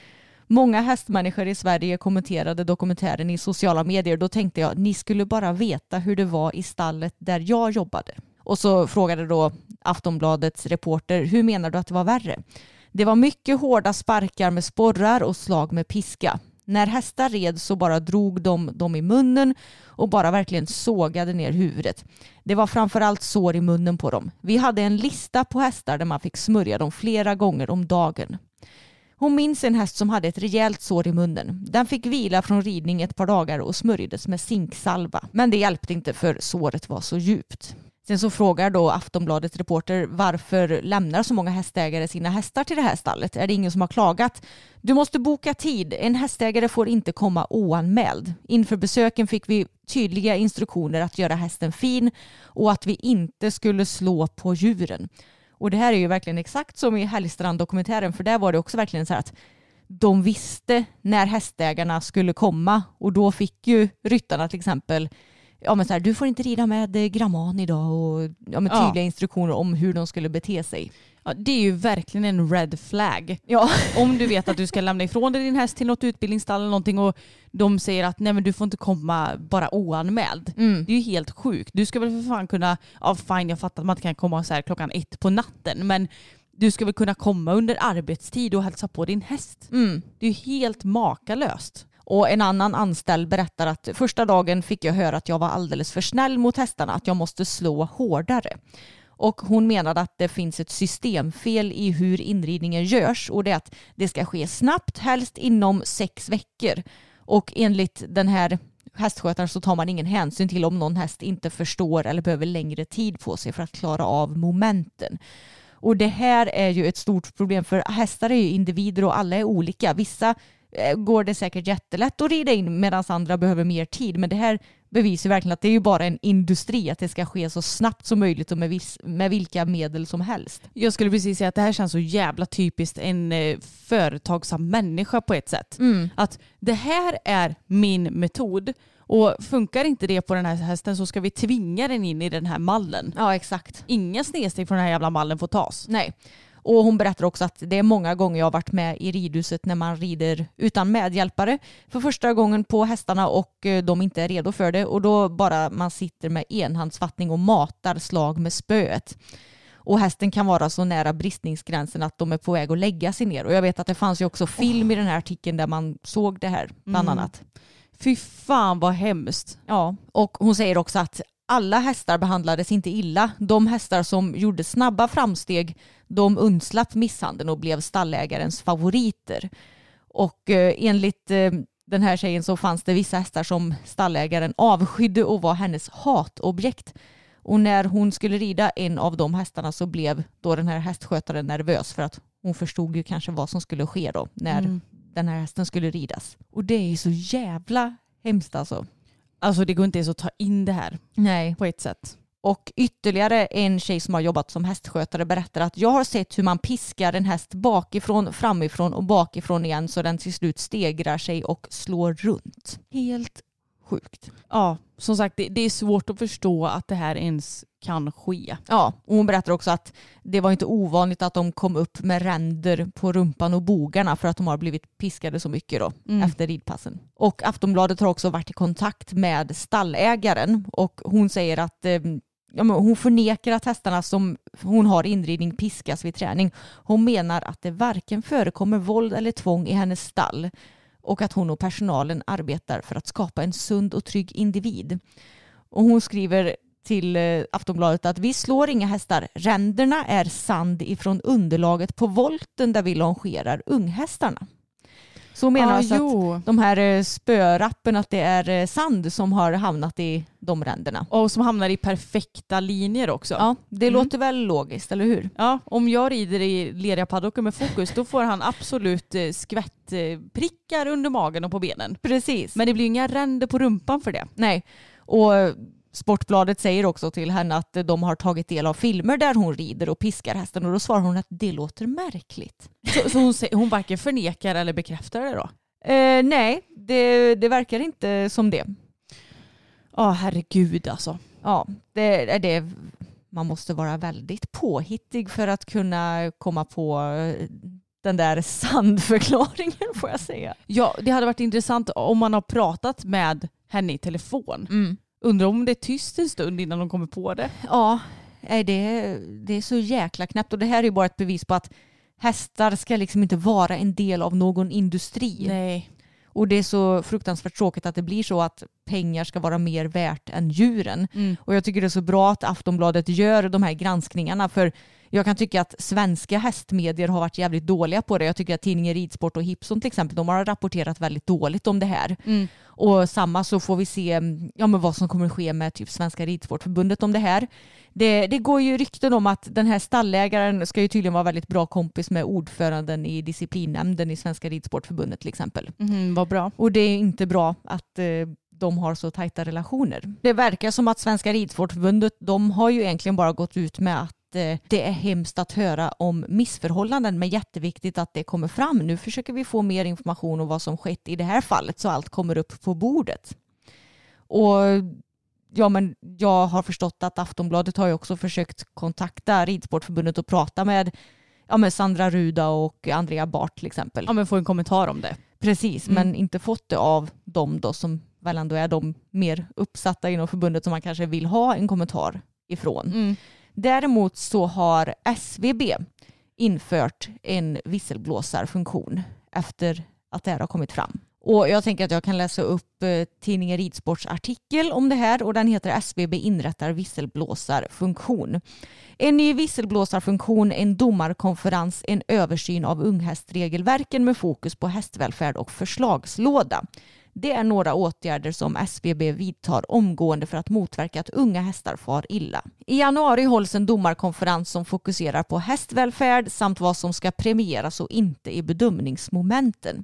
Många hästmänniskor i Sverige kommenterade dokumentären i sociala medier. Då tänkte jag ni skulle bara veta hur det var i stallet där jag jobbade. Och så frågade då Aftonbladets reporter hur menar du att det var värre? Det var mycket hårda sparkar med sporrar och slag med piska. När hästar red så bara drog de dem i munnen och bara verkligen sågade ner huvudet. Det var framförallt sår i munnen på dem. Vi hade en lista på hästar där man fick smörja dem flera gånger om dagen. Hon minns en häst som hade ett rejält sår i munnen. Den fick vila från ridning ett par dagar och smörjdes med zinksalva. Men det hjälpte inte för såret var så djupt. Sen så frågar då Aftonbladets reporter varför lämnar så många hästägare sina hästar till det här stallet? Är det ingen som har klagat? Du måste boka tid. En hästägare får inte komma oanmäld. Inför besöken fick vi tydliga instruktioner att göra hästen fin och att vi inte skulle slå på djuren. Och det här är ju verkligen exakt som i Hellstrand-dokumentären för där var det också verkligen så här att de visste när hästägarna skulle komma och då fick ju ryttarna till exempel ja, men så här, du får inte rida med eh, gramman idag och ja, men Ja. tydliga instruktioner om hur de skulle bete sig. Ja, det är ju verkligen en red flag. Ja, Om du vet att du ska lämna ifrån dig din häst till något utbildningsstall eller någonting och de säger att nej men du får inte komma bara oanmäld. mm. Det är ju helt sjukt. Du ska väl för fan kunna, ja fine jag fattar att man inte kan komma så här klockan ett på natten men du ska väl kunna komma under arbetstid och hälsa på din häst. Mm. Det är ju helt makalöst. Och en annan anställd berättar att första dagen fick jag höra att jag var alldeles för snäll mot hästarna, att jag måste slå hårdare. Och hon menade att det finns ett systemfel i hur inridningen görs och det är att det ska ske snabbt, helst inom sex veckor. Och enligt den här hästskötaren så tar man ingen hänsyn till om någon häst inte förstår eller behöver längre tid på sig för att klara av momenten. Och det här är ju ett stort problem för hästar är ju individer och alla är olika. Vissa går det säkert jättelätt att rida in medan andra behöver mer tid. Men det här bevisar verkligen att det är ju bara en industri, att det ska ske så snabbt som möjligt och med, viss, med vilka medel som helst. Jag skulle precis säga att det här känns så jävla typiskt en eh, företagsam människa på ett sätt. Att det här är min metod och funkar inte det på den här hästen så ska vi tvinga den in i den här mallen. Ja, exakt. Inga snedsteg från den här jävla mallen får tas. Nej. Och hon berättar också att det är många gånger jag har varit med i ridhuset när man rider utan medhjälpare för första gången på hästarna och eh, de inte är redo för det och då bara man sitter med enhandsfattning och matar slag med spöet. Och hästen kan vara så nära bristningsgränsen att de är på väg att lägga sig ner. Och jag vet att det fanns ju också film i den här artikeln där man såg det här bland Mm. annat. Fy fan vad hemskt. Ja, och hon säger också att alla hästar behandlades inte illa. De hästar som gjorde snabba framsteg de undslapp misshandeln och blev stallägarens favoriter. Och eh, enligt eh, den här tjejen så fanns det vissa hästar som stallägaren avskydde och var hennes hatobjekt. Och när hon skulle rida en av de hästarna så blev då den här hästskötaren nervös för att hon förstod ju kanske vad som skulle ske då när Mm. den här hästen skulle ridas. Och det är ju så jävla hemskt alltså. Alltså det går inte ens att ta in det här Nej. på ett sätt. Och ytterligare en tjej som har jobbat som hästskötare berättar att jag har sett hur man piskar en häst bakifrån, framifrån och bakifrån igen så den till slut stegrar sig och slår runt. Helt sjukt. Ja, som sagt det, det är svårt att förstå att det här ens kan ske. Ja, och hon berättar också att det var inte ovanligt att de kom upp med ränder på rumpan och bogarna för att de har blivit piskade så mycket då Mm. efter ridpassen. Och Aftonbladet har också varit i kontakt med stallägaren och hon säger att eh, ja, men hon förnekar att hästarna som hon har inridning piskas vid träning. Hon menar att det varken förekommer våld eller tvång i hennes stall och att hon och personalen arbetar för att skapa en sund och trygg individ. Och hon skriver till eh, Aftonbladet att vi slår inga hästar. Ränderna är sand ifrån underlaget på volten där vi longerar unghästarna. Så menar Ja, alltså att jo. de här eh, spörappen att det är eh, sand som har hamnat i de ränderna. Och som hamnar i perfekta linjer också. Ja, det Mm. låter väl logiskt, eller hur? Ja, om jag rider i leriga paddocker med fokus då får han absolut eh, skvättprickar under magen och på benen. Precis. Men det blir inga ränder på rumpan för det. Nej, och Sportbladet säger också till henne att de har tagit del av filmer där hon rider och piskar hästen och då svarar hon att det låter märkligt. Så, så hon, hon varken förnekar eller bekräftar det då? Eh, nej, det, det verkar inte som det. Ja, herregud alltså. Ja, det är det. Man måste vara väldigt påhittig för att kunna komma på eh, den där sandförklaringen får jag säga. Ja, det hade varit intressant om man har pratat med henne i telefon. Mm. Undrar om det är tyst en stund innan de kommer på det. Ja, det, det är så jäkla knäppt och det här är ju bara ett bevis på att hästar ska liksom inte vara en del av någon industri. Nej. Och det är så fruktansvärt tråkigt att det blir så att pengar ska vara mer värt än djuren. Mm. Och jag tycker det är så bra att Aftonbladet gör de här granskningarna för jag kan tycka att svenska hästmedier har varit jävligt dåliga på det. Jag tycker att tidningen Ridsport och Hipson till exempel, de har rapporterat väldigt dåligt om det här. Mm. Och samma så får vi se ja, men vad som kommer ske med typ Svenska Ridsportförbundet om det här. Det, det går ju rykten om att den här stallägaren ska ju tydligen vara väldigt bra kompis med ordföranden i disciplinnämnden i Svenska Ridsportförbundet till exempel. Mm, vad bra. Och det är inte bra att eh, de har så tajta relationer. Det verkar som att Svenska Ridsportförbundet de har ju egentligen bara gått ut med att det är hemskt att höra om missförhållanden men jätteviktigt att det kommer fram. Nu försöker vi få mer information om vad som skett i det här fallet så allt kommer upp på bordet. Och ja, men jag har förstått att Aftonbladet har ju också försökt kontakta Ridsportförbundet och prata med, ja, med Sandra Ruda och Andrea Bart till exempel. Ja, men få en kommentar om det. Precis, Mm. men inte fått det av dem då som väl ändå är de mer uppsatta inom förbundet som man kanske vill ha en kommentar ifrån. Mm. Däremot så har SVB infört en visselblåsarfunktion efter att det här har kommit fram. Och jag tänker att jag kan läsa upp eh, tidningen Ridsports artikel om det här och den heter SVB inrättar visselblåsarfunktion. En ny visselblåsarfunktion, en domarkonferens, en översyn av unghästregelverken med fokus på hästvälfärd och förslagslåda. Det är några åtgärder som SVB vidtar omgående för att motverka att unga hästar far illa. I januari hålls en domarkonferens som fokuserar på hästvälfärd samt vad som ska premieras och inte i bedömningsmomenten.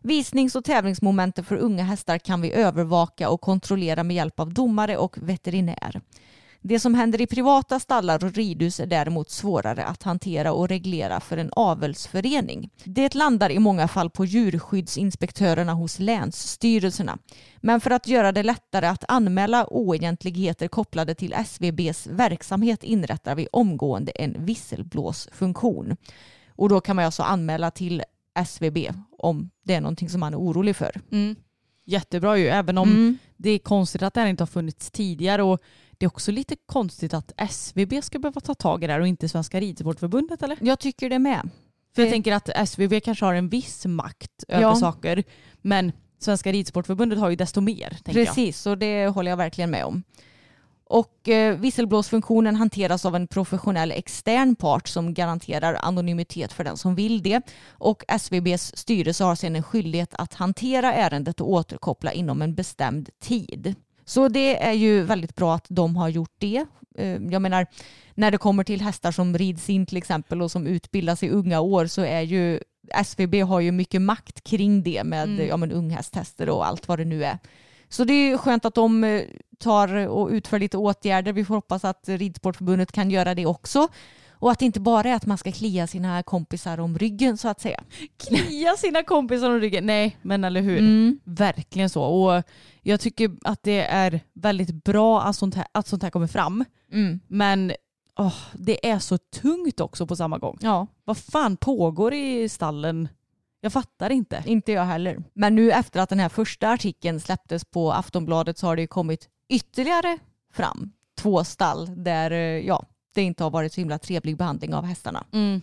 Visnings och tävlingsmomenten för unga hästar kan vi övervaka och kontrollera med hjälp av domare och veterinär. Det som händer i privata stallar och ridhus är däremot svårare att hantera och reglera för en avelsförening. Det landar i många fall på djurskyddsinspektörerna hos länsstyrelserna. Men för att göra det lättare att anmäla oegentligheter kopplade till SVBs verksamhet inrättar vi omgående en visselblåsfunktion. Och då kan man alltså anmäla till SVB om det är någonting som man är orolig för. Mm. Jättebra ju, även om Mm. det är konstigt att det här inte har funnits tidigare. Och det är också lite konstigt att SVB ska behöva ta tag i det här och inte Svenska Ridsportförbundet eller? Jag tycker det med. För jag tänker att SVB kanske har en viss makt över Ja. saker. Men Svenska Ridsportförbundet har ju desto mer. Tänker jag. Precis, och det håller jag verkligen med om. Och eh, visselblåsfunktionen hanteras av en professionell extern part som garanterar anonymitet för den som vill det. Och SVBs styrelse har sedan en skyldighet att hantera ärendet och återkoppla inom en bestämd tid. Så det är ju väldigt bra att de har gjort det. Eh, Jag menar, när det kommer till hästar som rids in till exempel och som utbildas i unga år så är ju SVB har ju mycket makt kring det med Mm. ja, men unghästtester och allt vad det nu är. Så det är skönt att de eh, tar och utför lite åtgärder. Vi får hoppas att Ridsportförbundet kan göra det också. Och att det inte bara är att man ska klia sina kompisar om ryggen så att säga. Klia sina kompisar om ryggen. Nej, men eller hur. Mm. Verkligen så. Och jag tycker att det är väldigt bra att sånt här, att sånt här kommer fram. Mm. Men åh, det är så tungt också på samma gång. Ja, Vad fan pågår i stallen? Jag fattar inte. inte jag heller. Men nu efter att den här första artikeln släpptes på Aftonbladet så har det ju kommit ytterligare fram. Två stall där eh, ja, det inte har varit så himla trevlig behandling av hästarna. Mm.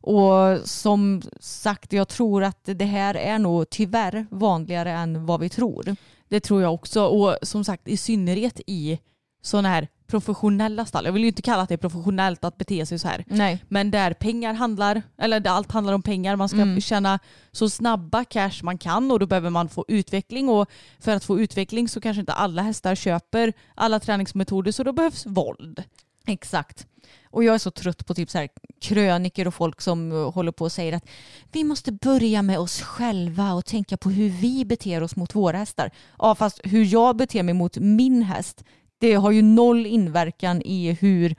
Och som sagt, jag tror att det här är nog tyvärr vanligare än vad vi tror. Det tror jag också. Och som sagt i synnerhet i sådana här professionella stall. Jag vill ju inte kalla att det är professionellt att bete sig så här. Nej. Men där pengar handlar, eller där allt handlar om pengar. Man ska Mm. tjäna så snabba cash man kan och då behöver man få utveckling. Och för att få utveckling så kanske inte alla hästar köper alla träningsmetoder så då behövs våld. Exakt. Och jag är så trött på typ så här kröniker och folk som eh, håller på och säger att vi måste börja med oss själva och tänka på hur vi beter oss mot våra hästar. Ja, fast hur jag beter mig mot min häst, det har ju noll inverkan i hur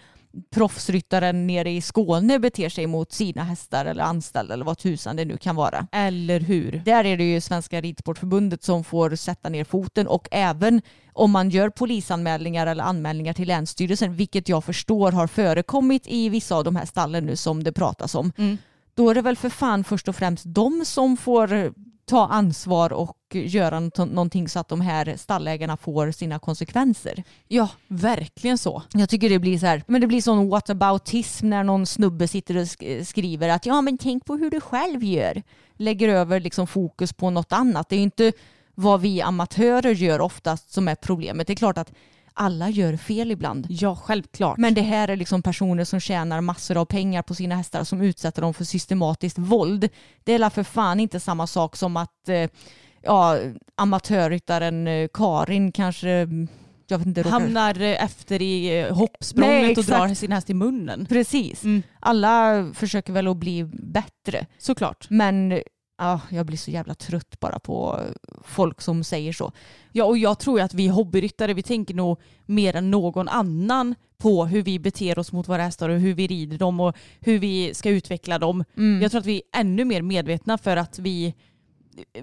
proffsryttaren nere i Skåne beter sig mot sina hästar eller anställda eller vad tusan det nu kan vara. Eller hur? Där är det ju Svenska Ridsportförbundet som får sätta ner foten och även om man gör polisanmälningar eller anmälningar till Länsstyrelsen, vilket jag förstår har förekommit i vissa av de här stallen nu som det pratas om, Mm. då är det väl för fan först och främst de som får ta ansvar och göra någonting så att de här stallägarna får sina konsekvenser. Ja, verkligen så. Jag tycker det blir så här, men det blir sån whataboutism när någon snubbe sitter och sk- skriver att ja men tänk på hur du själv gör. Lägger över liksom fokus på något annat. Det är ju inte vad vi amatörer gör oftast som är problemet. Det är klart att alla gör fel ibland. Ja, självklart. Men det här är liksom personer som tjänar massor av pengar på sina hästar som utsätter dem för systematiskt våld. Det är för fan inte samma sak som att eh, ja, amatörryttaren eh, Karin kanske mm, jag vet inte, råkar- Hamnar eh, efter i eh, hoppsprånget Nej, och drar sin häst i munnen. Precis. Mm. Alla försöker väl att bli bättre. Såklart. Men ja, jag blir så jävla trött bara på folk som säger så. Ja, och jag tror ju att vi hobbyryttare, vi tänker nog mer än någon annan på hur vi beter oss mot våra hästar och hur vi rider dem och hur vi ska utveckla dem. Mm. Jag tror att vi är ännu mer medvetna för att vi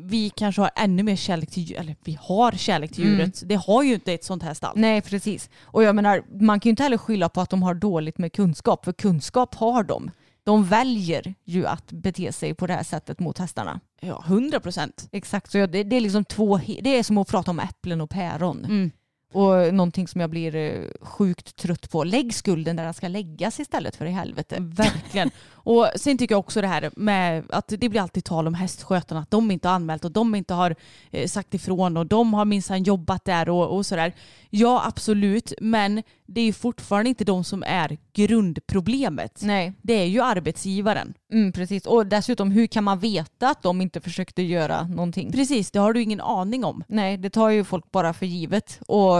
vi kanske har ännu mer kärlek till djuret, eller vi har kärlek till Mm. djuret. Det har ju inte ett sånt här stall. Nej, precis. Och jag menar, man kan ju inte heller skylla på att de har dåligt med kunskap, för kunskap har de. De väljer ju att bete sig på det här sättet mot hästarna. Ja, hundra procent. Exakt, så det, det är liksom två, det är som att prata om äpplen och päron. Mm. Och någonting som jag blir eh, sjukt trött på. Lägg skulden där den ska läggas istället för i helvete. Verkligen. Och sen tycker jag också det här med att det blir alltid tal om hästskötarna, att de inte har anmält och de inte har eh, sagt ifrån och de har minsann jobbat där och, och sådär. Ja absolut, men det är ju fortfarande inte de som är grundproblemet. Nej, Det är ju arbetsgivaren. mm, precis. Och dessutom, hur kan man veta att de inte försökte göra någonting? Precis, det har du ingen aning om. Nej, det tar ju folk bara för givet. Och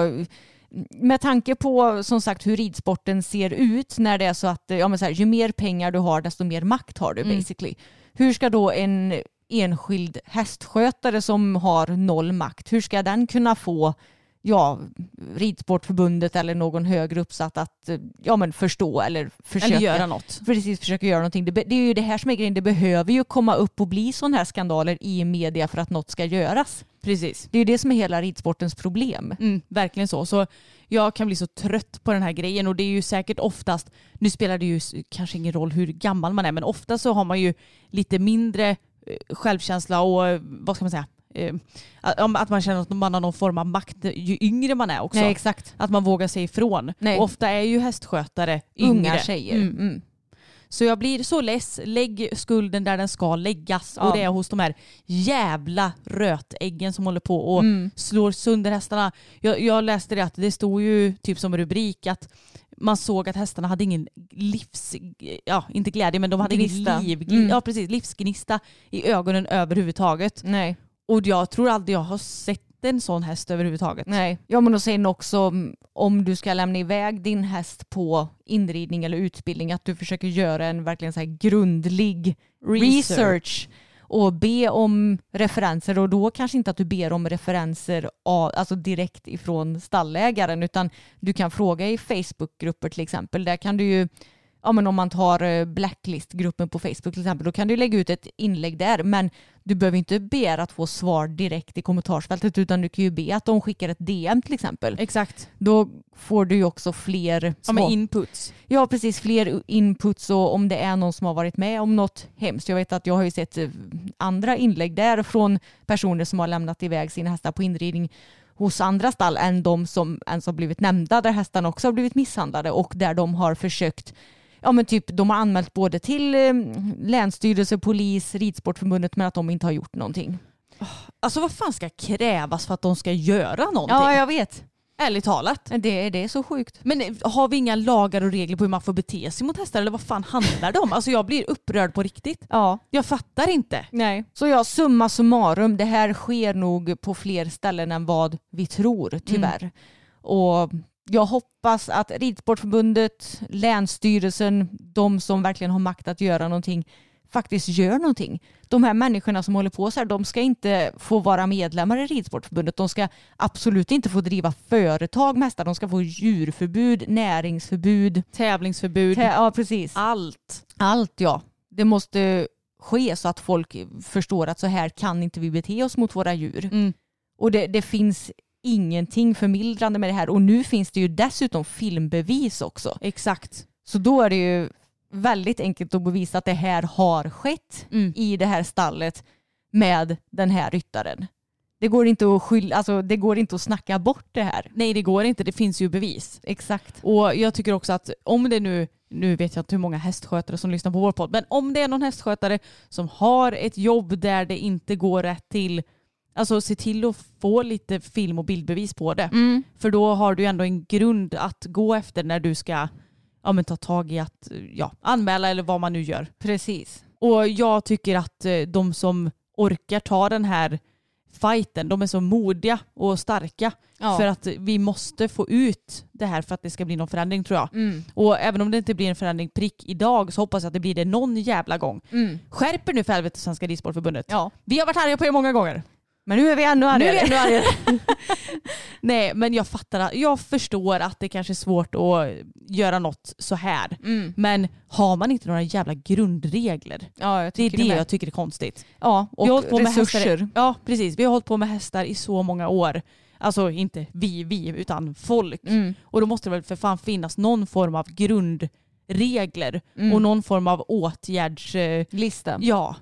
med tanke på som sagt hur ridsporten ser ut när det är så att ja, men så här, ju mer pengar du har desto mer makt har du Mm. basically. Hur ska då en enskild hästskötare som har noll makt, hur ska den kunna få ja, Ridsportförbundet eller någon högre uppsatt att eh, ja, men förstå eller försöka Eller göra något. precis försöka göra någonting. Det, det är ju det här som är grejen. Det behöver ju komma upp och bli sådana här skandaler i media för att något ska göras. Precis. Det är ju det som är hela ridsportens problem. Mm, verkligen så. Så jag kan bli så trött på den här grejen och det är ju säkert oftast, nu spelar det ju kanske ingen roll hur gammal man är, men ofta så har man ju lite mindre eh, självkänsla och eh, vad ska man säga, eh, att man känner att man har någon form av makt ju yngre man är också. Nej, exakt. Att man vågar säga ifrån. Nej. Och ofta är ju hästskötare yngre. Unga tjejer. Mm. Mm. Så jag blir så less. Lägg skulden där den ska läggas. Ja. Och det är hos de här jävla rötäggen som håller på och Mm. slår sönder hästarna. Jag, jag läste det att det stod ju typ som rubrik att man såg att hästarna hade ingen livs... Ja, inte glädje men de hade Gnista. ingen liv, Mm. ja, precis, livsgnista i ögonen överhuvudtaget. Nej. Och jag tror aldrig jag har sett en sån häst överhuvudtaget. Nej. Ja men och sen också mm, om du ska lämna iväg din häst på inridning eller utbildning att du försöker göra en verkligen så här grundlig research. och be om referenser och då kanske inte att du ber om referenser av, alltså direkt ifrån stallägaren utan du kan fråga i Facebookgrupper till exempel. Där kan du ju ja men om man tar eh, Blacklist-gruppen på Facebook till exempel, då kan du lägga ut ett inlägg där. Men du behöver inte begära att få svar direkt i kommentarsfältet utan du kan ju be att de skickar ett DM till exempel. Exakt. Då får du ju också fler Ja, svar. inputs. Ja, precis. Fler inputs och om det är någon som har varit med om något hemskt. Jag vet att jag har ju sett eh, andra inlägg där från personer som har lämnat iväg sina hästar på inridning hos andra stall än de som ens har blivit nämnda där hästarna också har blivit misshandlade och där de har försökt Ja men typ de har anmält både till eh, länsstyrelse, polis, Ridsportförbundet men att de inte har gjort någonting. Alltså vad fan ska krävas för att de ska göra någonting? Ja jag vet. Ärligt talat. Det, det är så sjukt. Men eh, har vi inga lagar och regler på hur man får bete sig mot hästar eller vad fan handlar det om? Alltså jag blir upprörd på riktigt. Ja. Jag fattar inte. Nej. Så ja, summa summarum, det här sker nog på fler ställen än vad vi tror tyvärr. Och jag hoppas att Ridsportförbundet, Länsstyrelsen, de som verkligen har makt att göra någonting, faktiskt gör någonting. De här människorna som håller på så här, de ska inte få vara medlemmar i Ridsportförbundet. De ska absolut inte få driva företag med hästar. De ska få djurförbud, näringsförbud. Tävlingsförbud. Tä- ja, precis. Allt. Allt ja. Det måste ske så att folk förstår att så här kan inte vi bete oss mot våra djur. Mm. Och det, det finns ingenting förmildrande med det här. Och nu finns det ju dessutom filmbevis också. Exakt. Så då är det ju väldigt enkelt att bevisa att det här har skett Mm. i det här stallet med den här ryttaren. Det går inte att skylla, alltså det går inte att snacka bort det här. Nej det går inte, det finns ju bevis. Exakt. Och jag tycker också att om det nu, nu vet jag inte hur många hästskötare som lyssnar på vår podd, men om det är någon hästskötare som har ett jobb där det inte går rätt till, alltså se till att få lite film och bildbevis på det. För då har du ändå en grund att gå efter när du ska ja, men ta tag i att ja, anmäla eller vad man nu gör. Precis. Och jag tycker att eh, de som orkar ta den här fighten, de är så modiga och starka. Ja. För att vi måste få ut det här för att det ska bli någon förändring tror jag. Mm. Och även om det inte blir en förändring prick idag så hoppas jag att det blir det någon jävla gång. Mm. Skärp er nu för helvete Svenska Ridsportförbundet. Ja. Vi har varit arga på er många gånger. Men nu är vi ännu Nu argare. är vi ännu argare. Nej men jag fattar, att- jag förstår att det kanske är svårt att göra något så här. Mm. Men har man inte några jävla grundregler? Ja, Det är det med. jag tycker är konstigt. Ja, och vi har hållit på med resurser. hästar, ja precis, vi har hållit på med hästar i så många år. Alltså inte vi, vi, utan folk. Mm. Och då måste det väl för fan finnas någon form av grundregler Mm. och någon form av åtgärds... eh. Ja.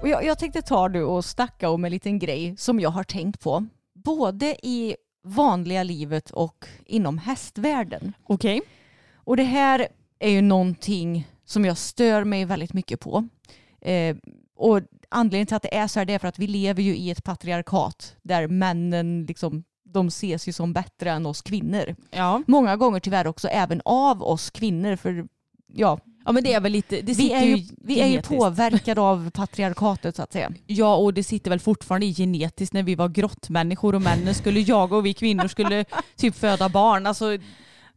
Och jag, jag tänkte ta du och snacka om en liten grej som jag har tänkt på. Både i vanliga livet och inom hästvärlden. Okej. Och det här är ju någonting som jag stör mig väldigt mycket på. Eh, och anledningen till att det är så här är för att vi lever ju i ett patriarkat där männen liksom de ses ju som bättre än oss kvinnor. Ja. Många gånger tyvärr också även av oss kvinnor för ja, ja men det är väl lite, det vi är ju, vi är ju påverkade av patriarkatet så att säga. Ja och det sitter väl fortfarande i genetiskt när vi var grottmänniskor och männen skulle jaga och vi kvinnor skulle typ föda barn. Alltså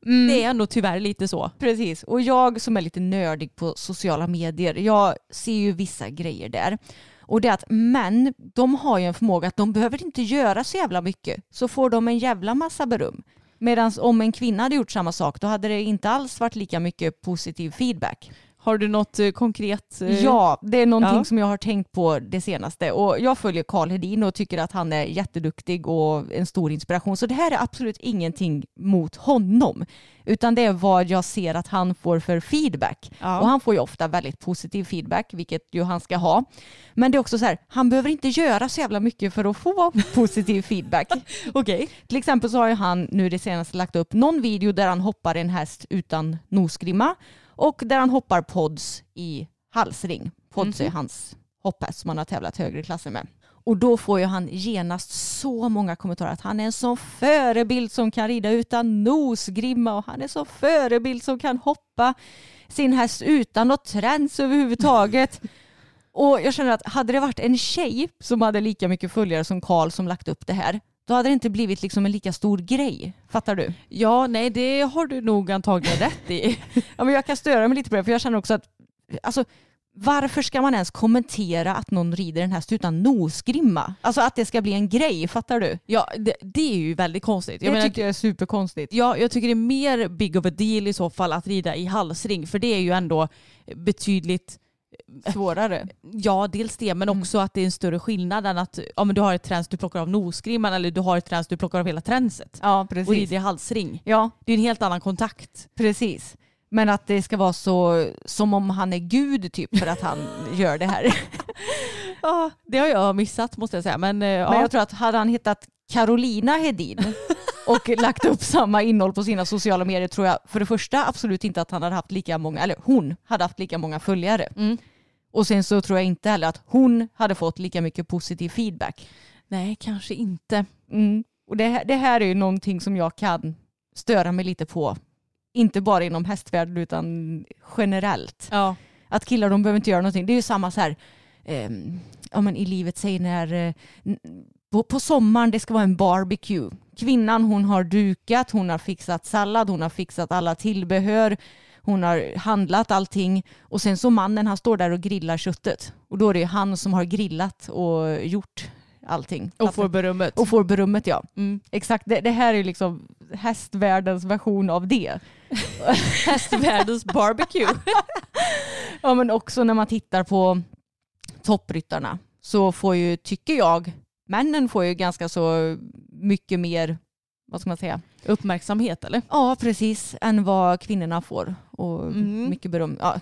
det är ändå tyvärr lite så. Precis, och jag som är lite nördig på sociala medier, jag ser ju vissa grejer där. Och det är att män, de har ju en förmåga att de behöver inte göra så jävla mycket, så får de en jävla massa beröm. Medan om en kvinna hade gjort samma sak, då hade det inte alls varit lika mycket positiv feedback. Har du något eh, konkret? eh, Ja, det är någonting Ja. som jag har tänkt på det senaste. Och jag följer Karl Hedin och tycker att han är jätteduktig och en stor inspiration. Så det här är absolut ingenting mot honom. Utan det är vad jag ser att han får för feedback. Ja. Och han får ju ofta väldigt positiv feedback, vilket ju han ska ha. Men det är också så här, han behöver inte göra så jävla mycket för att få positiv feedback. Okej. Till exempel så har ju han nu det senaste lagt upp någon video där han hoppar en häst utan nosgrimma och där han hoppar pods i halsring. Pods är hans hopphäst som han har tävlat högre klasser med. Och då får ju han genast så många kommentarer att han är en sån förebild som kan rida utan nosgrimma och han är så förebild som kan hoppa sin häst utan något träns överhuvudtaget. Och jag känner att hade det varit en tjej som hade lika mycket följare som Karl som lagt upp det här, då hade det inte blivit liksom en lika stor grej. Fattar du? Ja, nej det har du nog antagligen rätt i. Ja, men jag kan störa mig lite på det, för jag känner också att alltså, varför ska man ens kommentera att någon rider en häst utan nosgrimma? Alltså att det ska bli en grej, fattar du? Ja, det, det är ju väldigt konstigt. Jag det menar, tycker jag är superkonstigt. Ja, jag tycker det är mer big of a deal i så fall att rida i halsring, för det är ju ändå betydligt svårare. Ja, dels det, men mm. också att det är en större skillnad än att ja, men du har ett träns du plockar av nosgrimman eller du har ett träns du plockar av hela tränset. Ja, precis. Och i halsring. Ja. Det är en helt annan kontakt. Precis. Men att det ska vara så som om han är gud typ för att han gör det här. ja, det har jag missat måste jag säga. Men, eh, ja. Men jag tror att hade han hittat Carolina Hedin och lagt upp samma innehåll på sina sociala medier tror jag för det första absolut inte att han hade haft lika många, eller hon hade haft lika många följare. Mm. Och sen så tror jag inte heller att hon hade fått lika mycket positiv feedback. Nej, kanske inte. Mm. Och det, det här är ju någonting som jag kan störa mig lite på inte bara inom hästvärlden utan generellt. Ja. Att killar de behöver inte göra någonting. Det är ju samma så här, eh, ja, men i livet säger när eh, på, på sommaren det ska vara en barbecue. Kvinnan hon har dukat, hon har fixat sallad, hon har fixat alla tillbehör, hon har handlat allting och sen så mannen han står där och grillar köttet och då är det han som har grillat och gjort allting. Och får berömmet. Och får berömmet ja. Mm. Exakt, det, det, här är liksom hästvärldens version av det. hästvärldens barbecue. ja men också när man tittar på toppryttarna så får ju, tycker jag, männen får ju ganska så mycket mer, vad ska man säga? Uppmärksamhet eller? Ja precis, än vad kvinnorna får. Och mm. mycket beröm. Ja,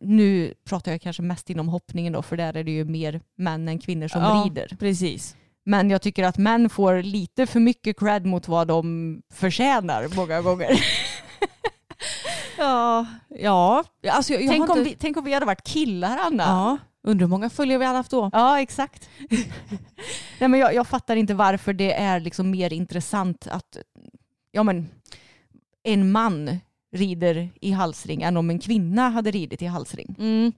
nu pratar jag kanske mest inom hoppningen då, för där är det ju mer män än kvinnor som ja, rider. Precis. Men jag tycker att män får lite för mycket cred mot vad de förtjänar många gånger. ja, ja. Alltså jag, jag tänk, om inte... vi, tänk om vi hade varit killar Anna. Ja. Undrar hur många följare vi hade haft då? Ja, exakt. Nej, men jag, jag, fattar inte varför det är liksom mer intressant att ja, men, en man rider i halsring än om en kvinna hade ridit i halsring. Mm.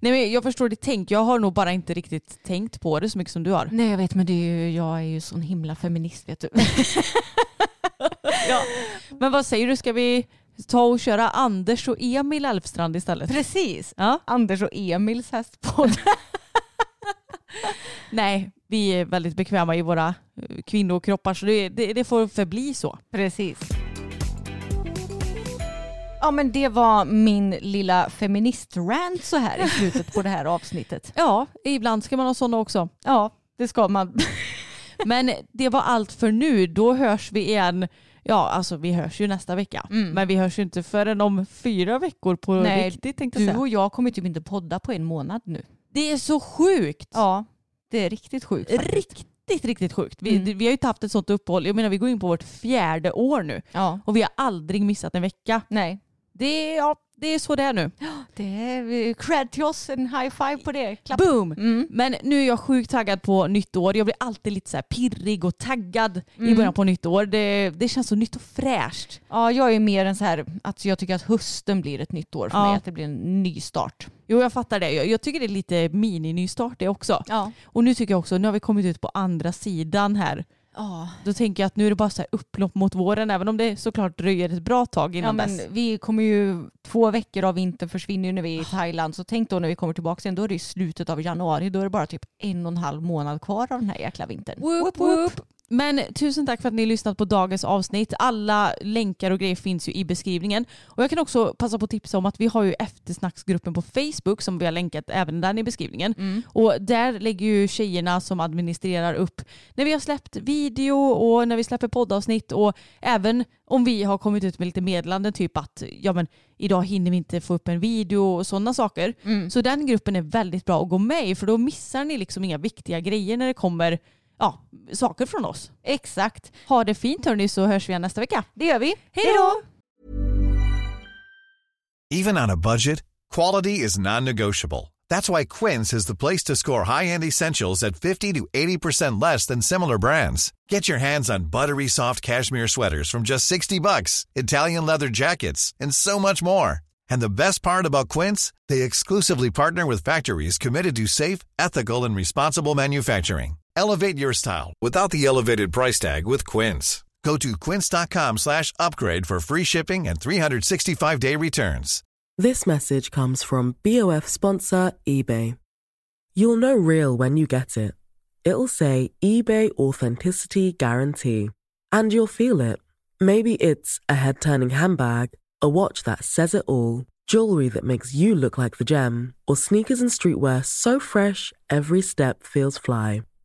Nej, men jag förstår ditt tänk. Jag har nog bara inte riktigt tänkt på det så mycket som du har. Nej jag vet men det är ju, jag är ju sån himla feminist vet du. ja. Men vad säger du, ska vi ta och köra Anders och Emil Elfstrand istället? Precis, ja. Anders och Emils hästpodd. Nej, vi är väldigt bekväma i våra eh, kvinnokroppar så det, det, det får förbli så. Precis. Ja men det var min lilla feministrant så här i slutet på det här avsnittet. Ja, ibland ska man ha sådana också. Ja, det ska man. men det var allt för nu. Då hörs vi igen. Ja, alltså vi hörs ju nästa vecka. Mm. Men vi hörs ju inte förrän om fyra veckor på Nej, riktigt tänkte jag säga. Du och jag kommer typ inte podda på en månad nu. Det är så sjukt. Ja, det är riktigt sjukt. Faktiskt. Riktigt, riktigt sjukt. Vi, mm. vi har ju inte haft ett sånt uppehåll. Jag menar vi går in på vårt fjärde år nu. Ja. Och vi har aldrig missat en vecka. Nej. Det, ja, det är så det är nu. Det är cred till oss, en high five på det. Klapp. Boom! Mm. Men nu är jag sjukt taggad på nytt år. Jag blir alltid lite så pirrig och taggad mm. i början på nytt år. Det, det känns så nytt och fräscht. Ja, jag är mer en så här att jag tycker att hösten blir ett nytt år för ja. mig. Att det blir en ny start. Jo, jag fattar det. Jag, jag tycker det är lite mini-nystart det också. Ja. Och nu tycker jag också, nu har vi kommit ut på andra sidan här Ja. Då tänker jag att nu är det bara så här upplopp mot våren även om det såklart dröjer ett bra tag innan ja, men dess. Vi kommer ju, två veckor av vintern försvinner ju när vi är i Thailand så tänk då när vi kommer tillbaka sen då är det i slutet av januari då är det bara typ en och en halv månad kvar av den här jäkla vintern. Woop, woop. Men tusen tack för att ni har lyssnat på dagens avsnitt. Alla länkar och grejer finns ju i beskrivningen. Och jag kan också passa på att tipsa om att vi har ju eftersnacksgruppen på Facebook som vi har länkat även där i beskrivningen. Mm. Och där lägger ju tjejerna som administrerar upp när vi har släppt video och när vi släpper poddavsnitt och även om vi har kommit ut med lite meddelanden typ att ja men idag hinner vi inte få upp en video och sådana saker. Mm. Så den gruppen är väldigt bra att gå med i för då missar ni liksom inga viktiga grejer när det kommer ja, saker från oss. Exakt. Ha det fint hörni så hörs vi nästa vecka. Det gör vi. Hej då! Even on a budget, quality is non-negotiable. That's why Quince is the place to score high-end essentials at 50 to 80% less than similar brands. Get your hands on buttery soft cashmere sweaters from just 60 bucks, Italian leather jackets, and so much more. And the best part about Quince, they exclusively partner with factories committed to safe, ethical, and responsible manufacturing. Elevate your style without the elevated price tag with Quince. Go to quince.com slash upgrade for free shipping and 365-day returns. This message comes from BOF sponsor eBay. You'll know real when you get it. It'll say eBay Authenticity Guarantee. And you'll feel it. Maybe it's a head turning handbag, a watch that says it all, jewelry that makes you look like the gem, or sneakers and streetwear so fresh every step feels fly.